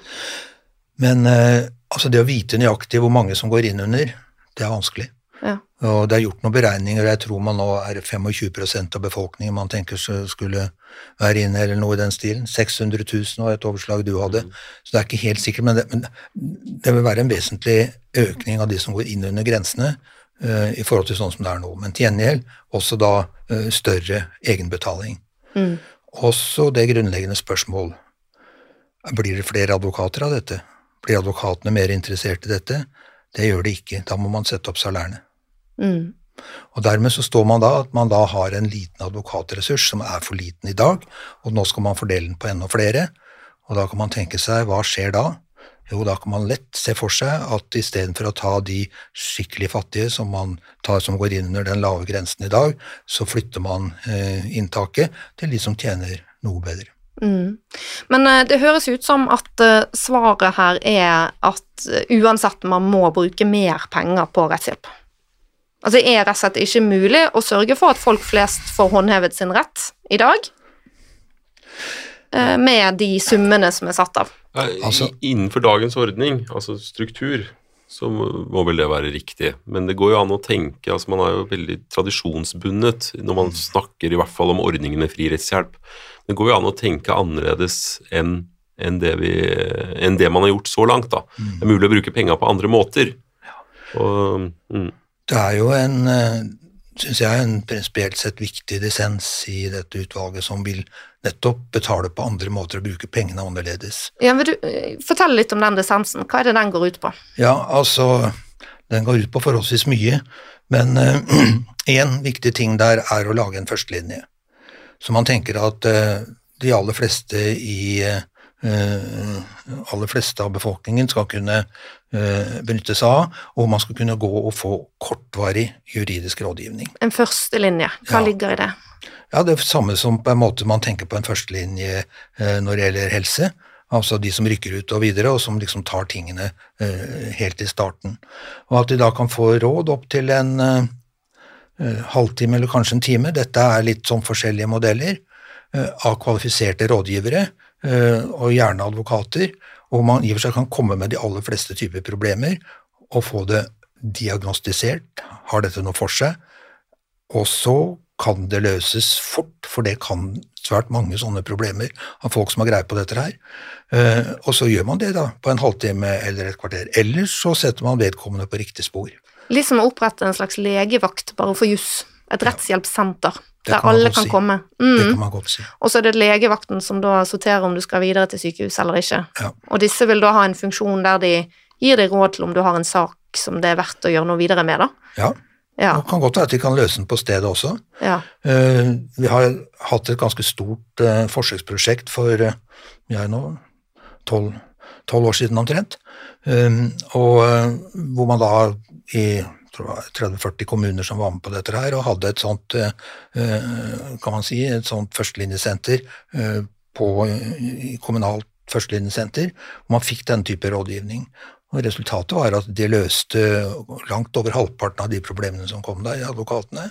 S3: Men eh, altså det å vite nøyaktig hvor mange som går inn under, det er vanskelig.
S1: Ja.
S3: Og det er gjort noen beregninger, jeg tror man nå er 25% av befolkningen man tenker skulle være inne, eller noe i den stilen. 600 000 var et overslag du hadde. Så det er ikke helt sikkert, men det, men det vil være en vesentlig økning av de som går inn under grensene uh, i forhold til sånn som det er nå. Men til gjengjeld også da uh, større egenbetaling.
S1: Mm.
S3: Også det grunnleggende spørsmål blir det flere advokater av dette? Blir advokatene mer interessert i dette? Det gjør de ikke. Da må man sette opp salærene.
S1: Mm.
S3: Og Dermed så står man da at man da har en liten advokatressurs som er for liten i dag, og nå skal man fordele den på enda flere. Og da kan man tenke seg, hva skjer da? Jo, da kan man lett se for seg at istedenfor å ta de skikkelig fattige som man tar som går inn under den lave grensen i dag, så flytter man eh, inntaket til de som tjener noe bedre.
S1: Mm. Men eh, det høres ut som at eh, svaret her er at eh, uansett man må bruke mer penger på rettshjelp. Altså det er rett og slett ikke mulig å sørge for at folk flest får håndhevet sin rett i dag, eh, med de summene som er satt av.
S3: Altså-
S2: Innenfor dagens ordning, altså struktur, så må må vel det være riktig. Men det går jo an å tenke altså Man er jo veldig tradisjonsbundet når man snakker i hvert fall om ordningen med fri rettshjelp. Det går jo an å tenke annerledes enn enn det, vi, enn det man har gjort så langt. da. Det er mulig å bruke penga på andre måter. Og, mm,
S3: Det er jo en, syns jeg, en prinsipielt sett viktig dissens i dette utvalget som vil nettopp betale på andre måter og bruke pengene annerledes.
S1: Ja, vil du eh, fortelle litt om den dissensen? Hva er det den går ut på?
S3: Ja, altså, den går ut på forholdsvis mye, men én viktig ting der er å lage en førstelinje. Så man tenker at uh, de aller fleste i eh, aller fleste av befolkningen skal kunne eh, benytte seg av, og man skal kunne gå og få kortvarig juridisk rådgivning.
S1: En førstelinje, hva
S3: Ja.
S1: ligger i det?
S3: Ja, det er samme som på en måte man tenker på en førstelinje eh, når det gjelder helse. Altså de som rykker ut og videre, og som liksom tar tingene eh, helt i starten. Og at de da kan få råd opp til en eh, eh, halvtime eller kanskje en time. Dette er litt sånn forskjellige modeller eh, av kvalifiserte rådgivere, eh, og gjerne advokater. Og man i og for seg kan komme med de aller fleste typer problemer og få det diagnostisert. Har dette noe for seg? Og så kan det løses fort, for det kan svært mange sånne problemer av folk som har greie på dette her. Eh, og så gjør man det da, på en halvtime eller et kvarter. Ellers så setter man vedkommende på riktig spor.
S1: Litt som å opprette en slags legevakt bare for juss. Et rettshjelpssenter
S3: Det
S1: der alle kan
S3: si.
S1: komme.
S3: Det
S1: Mm.
S3: kan man godt si.
S1: Og så er det legevakten som da sorterer om du skal videre til sykehus eller ikke.
S3: Ja.
S1: Og disse vil da ha en funksjon der de gir deg råd til om du har en sak som det er verdt å gjøre noe videre med, da.
S3: Ja,
S1: Ja.
S3: Det kan godt være at de kan løse den på stedet også.
S1: ja.
S3: Eh, Vi har hatt et ganske stort eh, forsøksprosjekt for jeg ja, nå, tolv år siden omtrent, og eh, hvor man da i det 30-40 kommuner som var med på dette her, og hadde et sånt, eh, kan man si, et sånt førstelinjesenter eh, på, kommunalt førstelinjesenter, hvor man fikk den type rådgivning. Og Resultatet var at de løste langt over halvparten av de problemene som kom der, advokatene,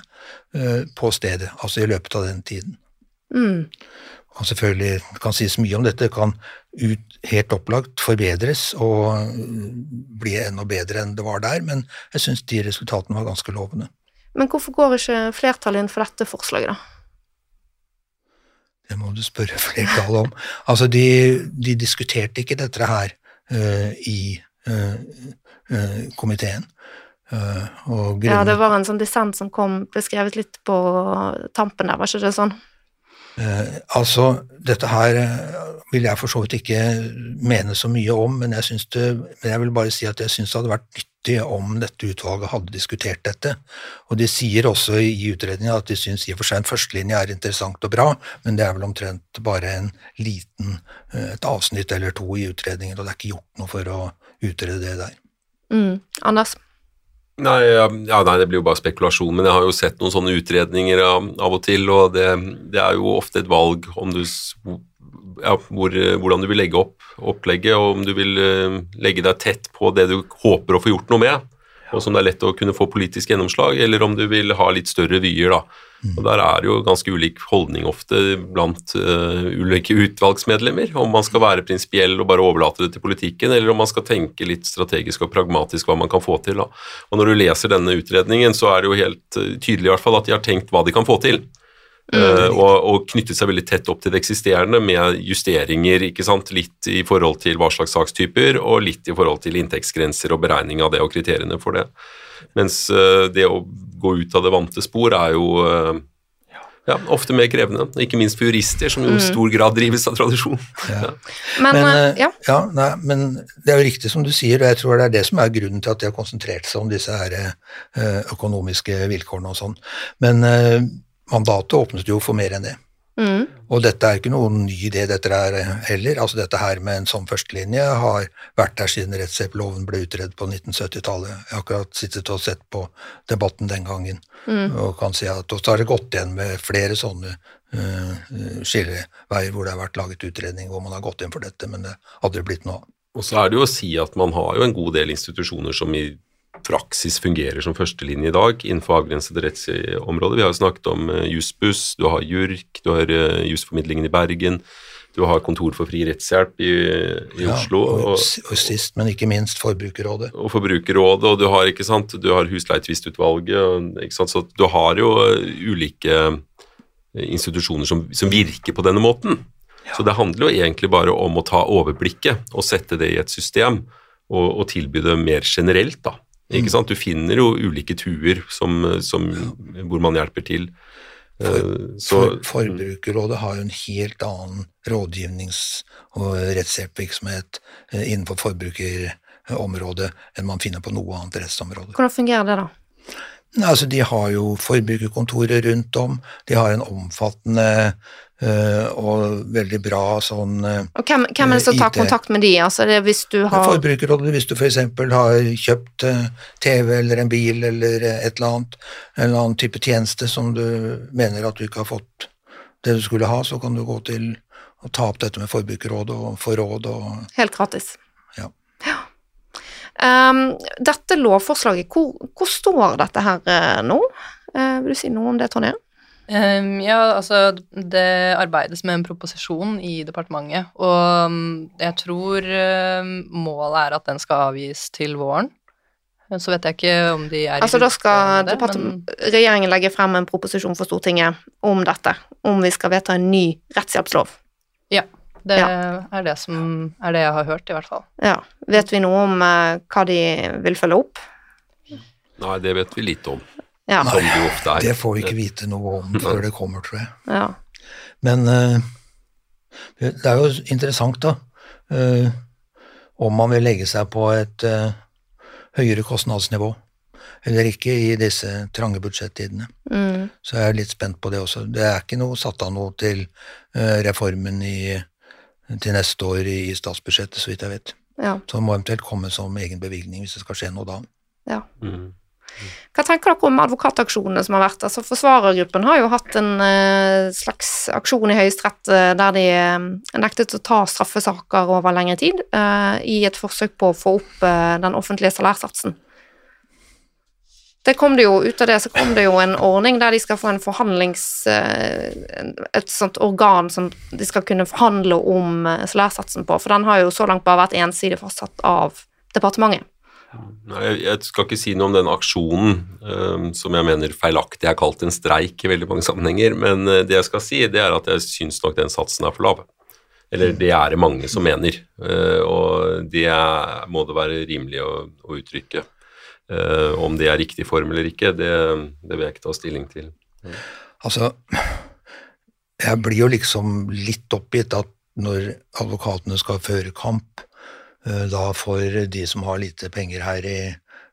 S3: eh, på stedet, altså i løpet av den tiden.
S1: Mm.
S3: Og selvfølgelig det kan sies mye om dette, kan ut, helt opplagt forbedres og eh, bli enda bedre enn det var der, men jeg syns de resultatene var ganske lovende.
S1: Men hvorfor går ikke flertallet inn for dette forslaget, da?
S3: Det må du spørre flertallet om. Altså, de, de diskuterte ikke dette her uh, i uh, uh, komiteen.
S1: ja, det var en sånn dissent som kom, ble skrevet litt på tampen der, var ikke det sånn?
S3: Altså, dette her vil jeg for så vidt ikke mene så mye om, men jeg, det, men jeg vil bare si at jeg syns det hadde vært nyttig om dette utvalget hadde diskutert dette. Og de sier også i utredningen at de syns i og for seg en førstelinje er interessant og bra, men det er vel omtrent bare en liten, eh, et avsnitt eller to i utredningen, og det er ikke gjort noe for å utrede det der.
S1: Mm. Anders?
S2: Nei, ja, nei, det blir jo bare spekulasjon, men jeg har jo sett noen sånne utredninger av, av og til, og det, det, er jo ofte et valg om du ja, hvor, hvordan du vil legge opp opplegget, og om du vil uh, legge deg tett på det du håper å få gjort noe med, og som det er lett å kunne få politisk gjennomslag, eller om du vil ha litt større vyer. da. Og Der er det jo ganske ulik holdning ofte blant uh, ulike utvalgsmedlemmer, om man skal være prinsipiell og bare overlate det til politikken, eller om man skal tenke litt strategisk og pragmatisk hva man kan få til. da. Og Når du leser denne utredningen, så er det jo helt uh, tydelig i hvert fall at de har tenkt hva de kan få til. Uh, og, og, knyttet seg veldig tett opp til det eksisterende med justeringer, ikke sant? litt i forhold til hva slags sakstyper, og litt i forhold til inntektsgrenser og beregning av det og kriteriene for det. Mens uh, det å gå ut av det vante spor er jo uh, ja, ofte mer krevende, ikke minst for jurister, som jo i mm. stor grad drives av tradisjon. Ja.
S3: Men, men, ja. ja nei, men, det er jo riktig som du sier, og jeg tror det er det som er grunnen til at de har konsentrert seg om disse her, økonomiske vilkårene og sånn. Men mandatet åpnet jo for mer enn det. Mm. Og dette er ikke noen ny idé, dette er heller. Altså dette her med en sånn førstelinje har vært der siden rettshjelploven ble utredet på 1970-tallet. Jeg har akkurat sittet og sett på debatten den gangen, mm. og kan si at så har det gått igjen med flere sånne uh, skilleveier hvor det har vært laget utredning hvor man har gått inn for dette, men det hadde blitt noe av.
S2: Og så er det jo å si at man har jo en god del institusjoner som i praksis fungerer som førstelinje i dag innenfor avgrensede rettsområder. Vi har jo snakket om uh, Jussbuss, du har JURK, du har uh, Jussformidlingen i Bergen. Du har Kontor for fri rettshjelp i, i ja, Oslo.
S3: Og, og, sist, men ikke minst Forbrukerrådet.
S2: Og Forbrukerrådet, og du har, ikke sant, du har Husleietvistutvalget. Så du har jo eh, ulike institusjoner som, som virker på denne måten. Ja. Så det handler jo egentlig bare om å ta overblikket og sette det i et system, og, og tilby det mer generelt, da. Ikke sant? Du finner jo ulike tuer som, som, hvor man hjelper til.
S3: For, eh, Så, for, forbrukerrådet har jo en helt annen rådgivnings- og rettshjelpvirksomhet eh, innenfor forbrukerområdet enn man finner på noe annet rettsområde.
S1: Hvordan fungerer det, da?
S3: Altså, de har jo forbrukerkontorer rundt om, de har en omfattende Uh, og veldig bra sånn uh,
S1: Og hvem, hvem, er det som tar kontakt med de? Altså det hvis du har
S3: Forbrukerrådet, hvis du f.eks. har kjøpt uh, TV eller en bil eller et eller annet, en eller annen type tjeneste som du mener at du ikke har fått det du skulle ha, så kan du gå til og ta opp dette med Forbrukerrådet og få råd og
S1: Helt gratis.
S3: Ja.
S1: ja. Um, dette lovforslaget, hvor, hvor, står dette her nå? vil du si noe om det, Tonje?
S4: Um, ja, altså det arbeides med en proposisjon i departementet, og um, jeg tror um, målet er at den skal avgis til våren. Så vet jeg ikke om de er
S1: Altså da skal det, men... regjeringen legge frem en proposisjon for Stortinget om dette, om vi skal vedta en ny rettshjelpslov.
S4: Ja. Det ja. er det som er det jeg har hørt, i hvert fall.
S1: Ja. Vet vi noe om uh, hva de vil følge opp?
S2: Nei, det vet vi litt om.
S1: Ja.
S3: Som det ofte er. Det får vi ikke vite noe om før det kommer, tror jeg. Ja. Men uh, det er jo interessant, da, uh, om man vil legge seg på et uh, høyere kostnadsnivå eller ikke i disse trange budsjettidene. Mm. Så jeg er litt spent på det også. Det er ikke noe satt av noe til reformen i, til neste år i, statsbudsjettet, så vidt jeg vet. Ja. Så det må eventuelt komme som egen bevilgning hvis det skal skje noe da.
S1: Ja. Mm. Hva tenker dere om advokataksjonene som har vært? Altså Forsvarergruppen har jo hatt en uh, slags aksjon i Høyesterett uh, der de uh, nektet å ta straffesaker over lengre tid, i et forsøk på å få opp den offentlige salærsatsen. Det kom det jo, Ut av det så kom det jo en ordning der de skal få en forhandlings... Et sånt organ som de skal kunne forhandle om salærsatsen på, for den har jo så langt bare vært ensidig fastsatt av departementet.
S2: Jeg skal ikke si noe om den aksjonen um, som jeg mener feilaktig er kalt en streik i veldig mange sammenhenger, men det jeg skal si, det er at jeg syns nok den satsen er for lav. Eller det er det mange som mener, og det må det være rimelig å, å uttrykke. Uh, om det er riktig form eller ikke, det, det vil jeg ikke ta stilling til.
S3: Mm. Altså, jeg blir jo liksom litt oppgitt at når advokatene skal føre kamp, Eh, da for de som har lite penger her i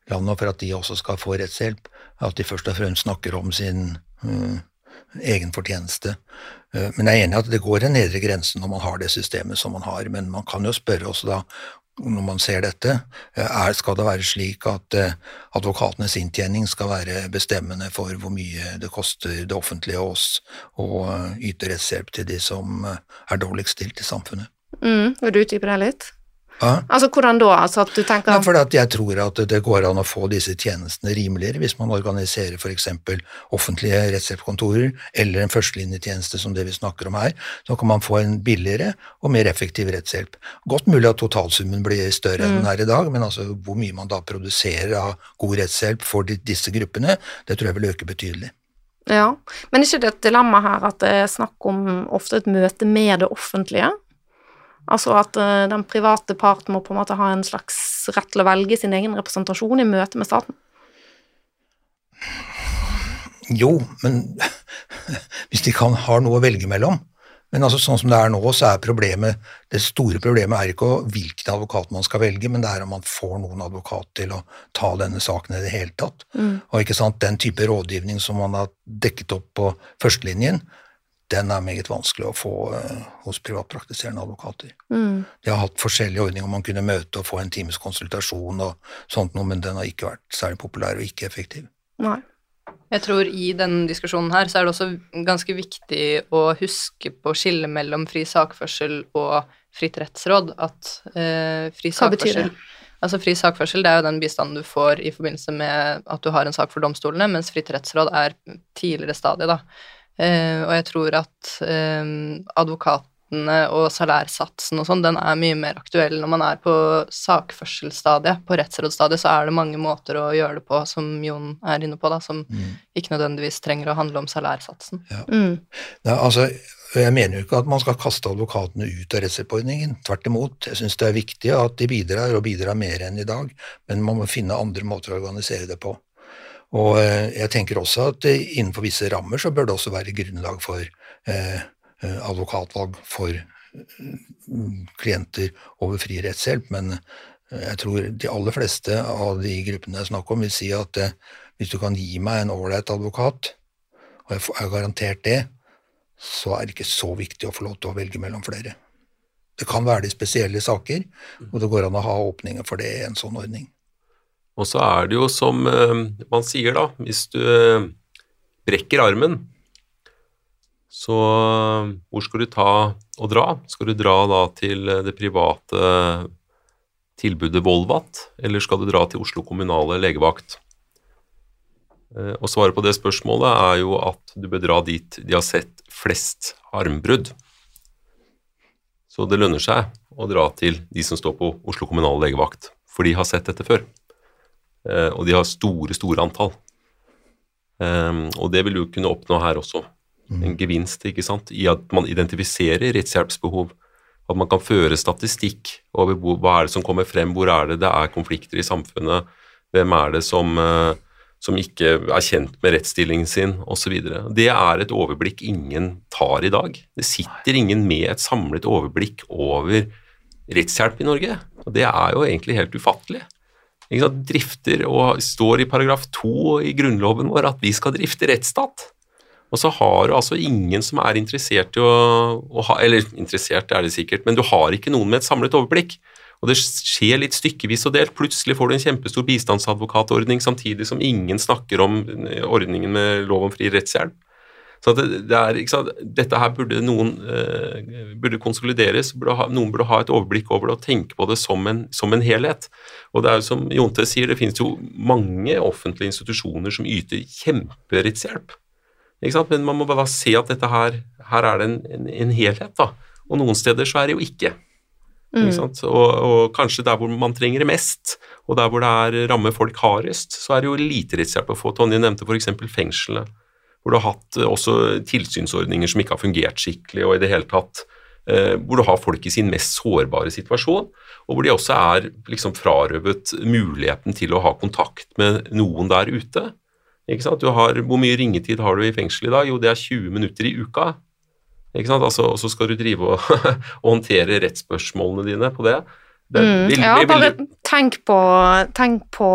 S3: landet, og for at de også skal få rettshjelp, at de først og fremst snakker om sin eh, egen fortjeneste. Uh, men jeg er enig i at det går en nedre grense når man har det systemet som man har, men man kan jo spørre også da, når man ser dette, er, skal det være slik at uh, advokatenes inntjening skal være bestemmende for hvor mye det koster det offentlige og oss å yte rettshjelp til de som er dårligst stilt i samfunnet?
S1: Mm, vil du utdype det litt?
S3: Ja.
S1: Altså hvordan da? Altså at du tenker
S3: ja, for Jeg tror at det går an å få disse tjenestene rimeligere hvis man organiserer f.eks. offentlige rettshjelpskontorer eller en førstelinjetjeneste som det vi snakker om her. Så kan man få en billigere og mer effektiv rettshjelp. Godt mulig at totalsummen blir større enn den er i dag, men altså hvor mye man da produserer av god rettshjelp for disse gruppene, det tror jeg vil øke betydelig.
S1: Ja, Men ikke det et dilemma her at det er snakk om ofte et møte med det offentlige? Altså at uh, den private part må på en måte ha en slags rett til å velge sin egen representasjon i møte med staten?
S3: Jo, men hvis de kan, har noe å velge mellom. Men altså, sånn som det er nå, så er problemet Det store problemet er ikke hvilken advokat man skal velge, men det er om man får noen advokat til å ta denne saken i det hele tatt. Mm. Og ikke sant, den type rådgivning som man har dekket opp på førstelinjen, den er meget vanskelig å få uh, hos privatpraktiserende advokater. Mm. De har hatt forskjellige ordninger, man kunne møte og få en times konsultasjon og sånt noe, men den har ikke vært særlig populær og ikke effektiv.
S1: Nei.
S4: Jeg tror i denne diskusjonen her så er det også ganske viktig å huske på skillet mellom fri sakførsel og fritt rettsråd. At uh, fri
S1: Hva betyr det?
S4: Altså Fri sakførsel det er jo den bistanden du får i forbindelse med at du har en sak for domstolene, mens fritt rettsråd er tidligere stadie, da. Uh, og jeg tror at um, advokatene og salærsatsen og sånn, den er mye mer aktuell når man er på sakførselsstadiet. På rettsrådsstadiet så er det mange måter å gjøre det på, som Jon er inne på, da, som mm. ikke nødvendigvis trenger å handle om salærsatsen.
S3: Ja. Mm. Nei, altså, jeg mener jo ikke at man skal kaste advokatene ut av rettshjelpordningen. Tvert imot. Jeg syns det er viktig at de bidrar, og bidrar mer enn i dag, men man må finne andre måter å organisere det på. Og eh, jeg tenker også at innenfor visse rammer så bør det også være grunnlag for eh, eh advokatvalg for mm, klienter over fri rettshjelp, men jeg tror de aller fleste av de gruppene det er snakk om, vil si at eh, hvis du kan gi meg en ålreit advokat, og jeg er garantert det, så er det ikke så viktig å få lov til å velge mellom flere. Det kan være de spesielle saker, og det går an å ha åpninger for det i en sånn ordning.
S2: Og så er det jo som eh, man sier, da, hvis du eh, brekker armen, så eh, hvor skal du ta og dra? Skal du dra da til det private tilbudet Volvat, eller skal du dra til Oslo kommunale legevakt? Og svaret på det spørsmålet er jo at du bør dra dit de har sett flest armbrudd. Så det lønner seg å dra til de som står på Oslo kommunale legevakt, for de har sett dette før. Eh, og de har store, store antall. Ehm, og det vil du kunne oppnå her også. Mm. En gevinst ikke sant? i at man identifiserer rettshjelpsbehov. At man kan føre statistikk over hva er det som kommer frem, hvor er det det er konflikter i samfunnet, hvem er det som, eh, som ikke er kjent med rettsstillingen sin, osv. Det er et overblikk ingen tar i dag. Det sitter ingen med et samlet overblikk over rettshjelp i Norge. Og det er jo egentlig helt ufattelig drifter og står i paragraf 2 i grunnloven vår at vi skal drifte rettsstat. Og så har du altså ingen som er interessert i å, å ha Eller interessert er det sikkert, men du har ikke noen med et samlet overblikk. Og det skjer litt stykkevis og delt. Plutselig får du en kjempestor bistandsadvokatordning samtidig som ingen snakker om ordningen med lov om fri rettshjelp. Så det, det er, Dette her burde noen eh, burde konsolideres, burde ha, noen burde ha et overblikk over det og tenke på det som en, som en helhet. Og det er jo som Jonte sier, det finnes jo mange offentlige institusjoner som yter kjemperettshjelp. Men man må bare se at dette her, her er det en, en, en helhet, da. Og noen steder så er det jo ikke. Mm. Og, og, kanskje der hvor man trenger det mest, og der hvor det er rammer folk hardest, så er det jo lite rettshjelp å få. Tonje nevnte f.eks. fengslene hvor du har hatt eh, også tilsynsordninger som ikke har fungert skikkelig, og i det hele tatt eh, hvor du har folk i sin mest sårbare situasjon, og hvor de også er liksom frarøvet muligheten til å ha kontakt med noen der ute. Ikke sant? Har, hvor mye ringetid har du i fengsel i dag? Jo, det er 20 minutter i uka. Ikke sant? Altså, og så skal du drive og, og håndtere rettsspørsmålene dine på det.
S1: Mm, vil, ja, bare tenk på, tenk på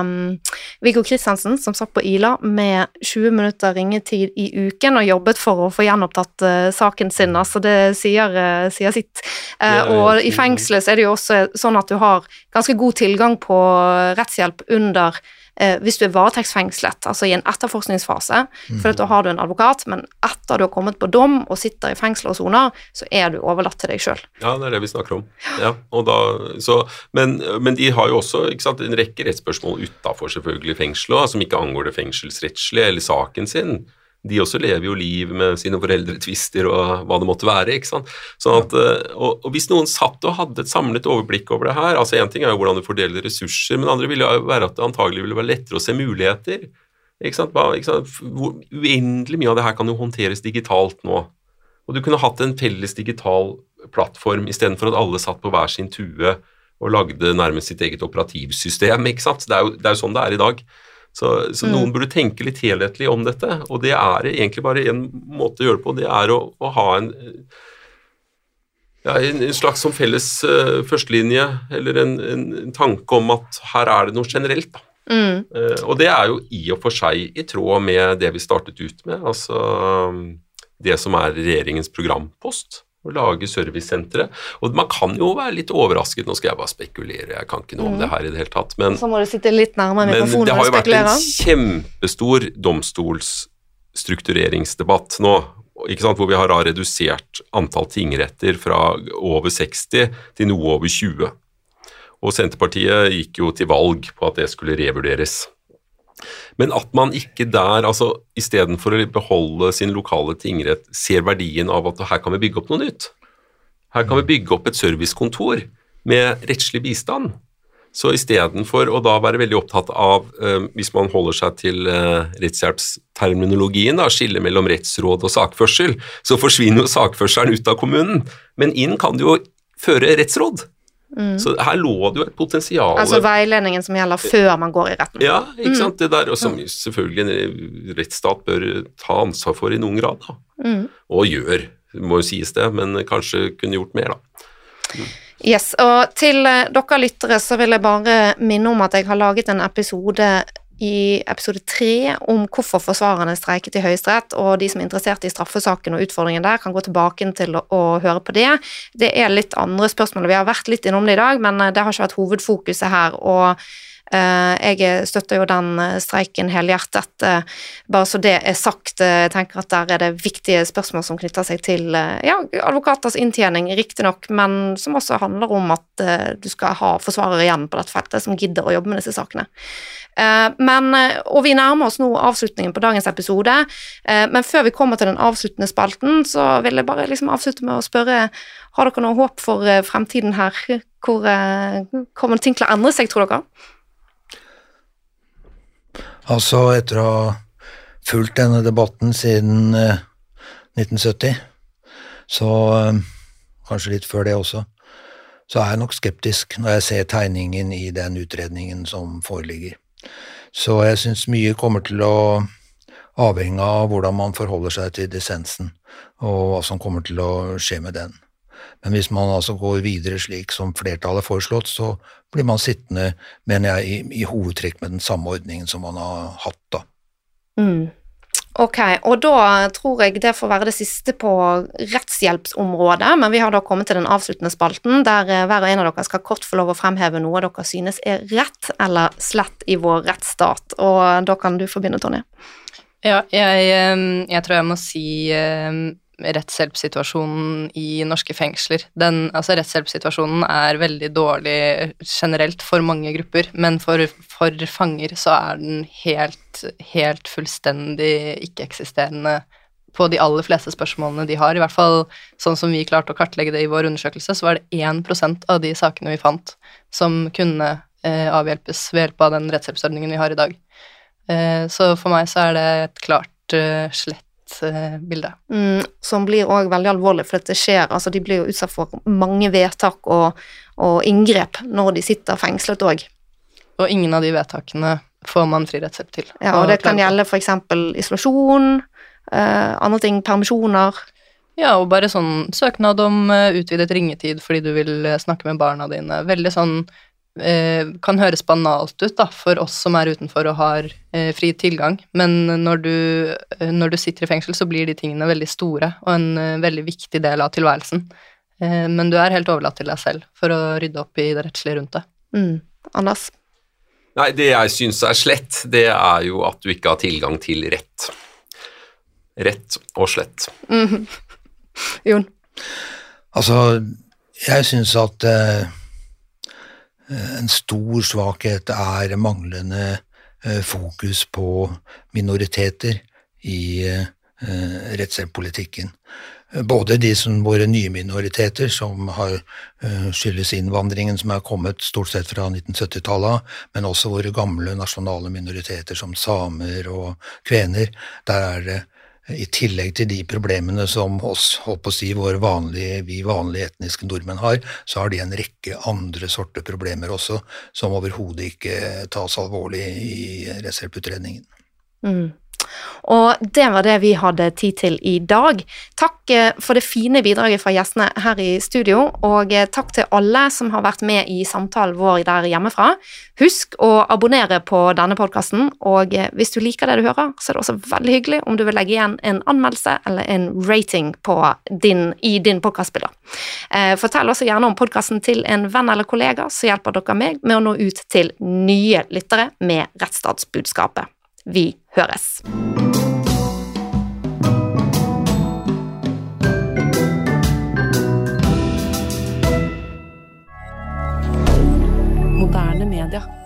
S1: um, Viggo Kristiansen som satt på Ila med 20 minutter ringetid i uken og jobbet for å få gjenopptatt uh, saken sin. Altså det sier, uh, sier sitt. Uh, og i fengselet så er det jo også sånn at du har ganske god tilgang på rettshjelp under hvis du er varetektsfengslet, altså i en etterforskningsfase, mm. for da har du en advokat, men etter du har kommet på dom og sitter i fengsel og soner, så er du overlatt til deg sjøl.
S2: Ja, det er det vi snakker om. Ja, da, så, men, men, de har jo også sant, en rekke rettsspørsmål utafor selvfølgelig fengselet, som ikke angår det fengselsrettslige eller saken sin de også lever jo liv med sine foreldretvister og hva det måtte være. ikke sant? Sånn at, eh, og, og, Hvis noen satt og hadde et samlet overblikk over det her altså Én ting er jo hvordan du fordeler ressurser, men andre ville jo være at det antagelig ville være lettere å se muligheter. ikke sant? Hva, ikke sant? Uendelig mye av det her kan jo håndteres digitalt nå. Og du kunne hatt en felles digital plattform istedenfor at alle satt på hver sin tue og lagde nærmest sitt eget operativsystem. ikke sant? Det er jo, det er jo sånn det er i dag. Så, så mm. noen burde tenke litt helhetlig om dette, og det er egentlig bare en måte å gjøre det på. Det er å, å ha en, ja, en, en, slags som felles uh, førstelinje, eller en, en, tanke om at her er det noe generelt. da. Mm. Uh, og det er jo i og for seg i tråd med det vi startet ut med, altså um, det som er regjeringens programpost å lage servicesentre. Og man kan jo være litt overrasket, nå skal jeg bare spekulere, jeg kan ikke noe om det mm. her i det hele tatt, men,
S1: Så må du sitte litt nærmere
S2: men det har jo vært en kjempestor domstolsstruktureringsdebatt nå, sant, hvor vi har redusert antall tingretter fra over 60 til noe over 20. Og Senterpartiet gikk jo til valg på at det skulle revurderes. Men at man ikke der, altså istedenfor å beholde sin lokale tingrett, ser verdien av at her kan vi bygge opp noe nytt. Her kan vi bygge opp et servicekontor med rettslig bistand. Så istedenfor å da være veldig opptatt av, eh, hvis man holder seg til eh, rettshjelpsterminologien, skille mellom rettsråd og sakførsel, så forsvinner jo sakførselen ut av kommunen. Men inn kan du jo føre rettsråd. Mm. Så her lå det jo et potensial
S1: Altså veiledningen som gjelder før man går i retten?
S2: Ja, ikke mm. sant. Det der, og som selvfølgelig en rettsstat bør ta ansvar for i noen grad, da. Mm. Og gjør, må jo sies det, men kanskje kunne gjort mer, da.
S1: Yes, og til eh, dere lyttere så vil jeg bare minne om at jeg har laget en episode i episode tre om hvorfor forsvarerne streiket i Høyesterett, og de som er interessert i straffesaken og utfordringen der, kan gå tilbake til å, å, høre på det. Det er litt andre spørsmål, vi har vært litt innom det i dag, men eh, det har ikke vært hovedfokuset her. og jeg støtter jo den eh, streiken helhjertet, uh, bare så det er sagt. Jeg tenker at der er det viktige spørsmål som knytter seg til ja, advokaters inntjening, riktignok, men som også handler om at du skal ha forsvarere igjen på dette feltet som gidder å jobbe med disse sakene. Eh, men, eh, og vi nærmer oss nå avslutningen på dagens episode, eh, men før vi kommer til den avsluttende spalten, så vil jeg bare liksom avslutte med å spørre har dere noe håp for fremtiden her? Hvor kommer ting til å endre seg, tror dere?
S3: Altså, etter å ha fulgt denne debatten siden 1970, så kanskje litt før det også, så er jeg nok skeptisk når jeg ser tegningen i den utredningen som foreligger. Så jeg syns mye kommer til å avhenge av hvordan man forholder seg til dissensen, og hva som kommer til å skje med den. Men hvis man altså går videre slik som flertallet har foreslått, så blir man sittende, mener jeg, i, i hovedtrekk med den samme ordningen som man har hatt da.
S1: Mm. Ok, og da tror jeg det får være det siste på rettshjelpsområdet, men vi har da kommet til den avsluttende spalten, der eh, hver og en av dere skal kort få lov å fremheve noe dere synes er rett eller slett i vår rettsstat, og da kan du få begynne, Tonje.
S4: Ja, jeg, eh, jeg tror jeg må si eh, rettshjelpssituasjonen i norske fengsler. Den, altså rettshjelpssituasjonen er veldig dårlig generelt for mange grupper, men for, for fanger så er den helt, helt fullstendig ikke-eksisterende på de aller fleste spørsmålene de har. I hvert fall sånn som vi klarte å kartlegge det i vår undersøkelse, så var det 1 av de sakene vi fant som kunne eh, avhjelpes ved hjelp av den rettshjelpsordningen vi har i dag. Eh, så for meg så er det et klart eh, slett eh, bilde.
S1: Mm, som blir òg veldig alvorlig, for det skjer Altså, de blir jo utsatt for mange vedtak og, og inngrep når de sitter fengslet òg.
S4: Og ingen av de vedtakene får man fri rettshjelp til.
S1: Ja, og det kan gjelde f.eks. isolasjon, uh, andre ting, permisjoner.
S4: Ja, og bare sånn søknad om eh, utvidet ringetid fordi du vil eh, snakke med barna dine. Veldig sånn Kan høres banalt ut da, for oss som er utenfor og har eh, fri tilgang, men når du, eh, når du sitter i fengsel, så blir de tingene veldig store og en eh, veldig viktig del av tilværelsen. Eh, men du er helt overlatt til deg selv for å rydde opp i det rettslige rundt det.
S1: Mm. Anders?
S2: Nei, det jeg syns er slett, det er jo at du ikke har tilgang til rett. Rett og slett.
S1: Mm. Jon?
S3: Altså, jeg syns at eh, en stor svakhet er manglende eh, fokus på minoriteter i eh, rettshjelpspolitikken. Både de som våre nye minoriteter, som har eh, skyldes innvandringen som er kommet stort sett fra 1970-tallet, men også våre gamle nasjonale minoriteter som samer og kvener. Der er det i tillegg til de problemene som oss, si, vanlige, vi vanlige etniske nordmenn har, så har de en rekke andre sorter problemer også, som overhodet ikke tas alvorlig i rettshjelputredningen.
S1: Mm. Og det var det vi hadde tid til i dag. Takk eh, for det fine bidraget fra gjestene her i studio, og eh, takk til alle som har vært med i samtalen vår der hjemmefra. Husk å abonnere på denne podkasten, og eh, hvis du liker det du hører, så er det også veldig hyggelig om du vil legge igjen en anmeldelse eller en rating din, i din podkastspiller. Fortell også gjerne om podkasten til en venn eller kollega, så hjelper dere meg med å nå ut til nye lyttere med rettsstatsbudskapet. Vi Høres! moderne media.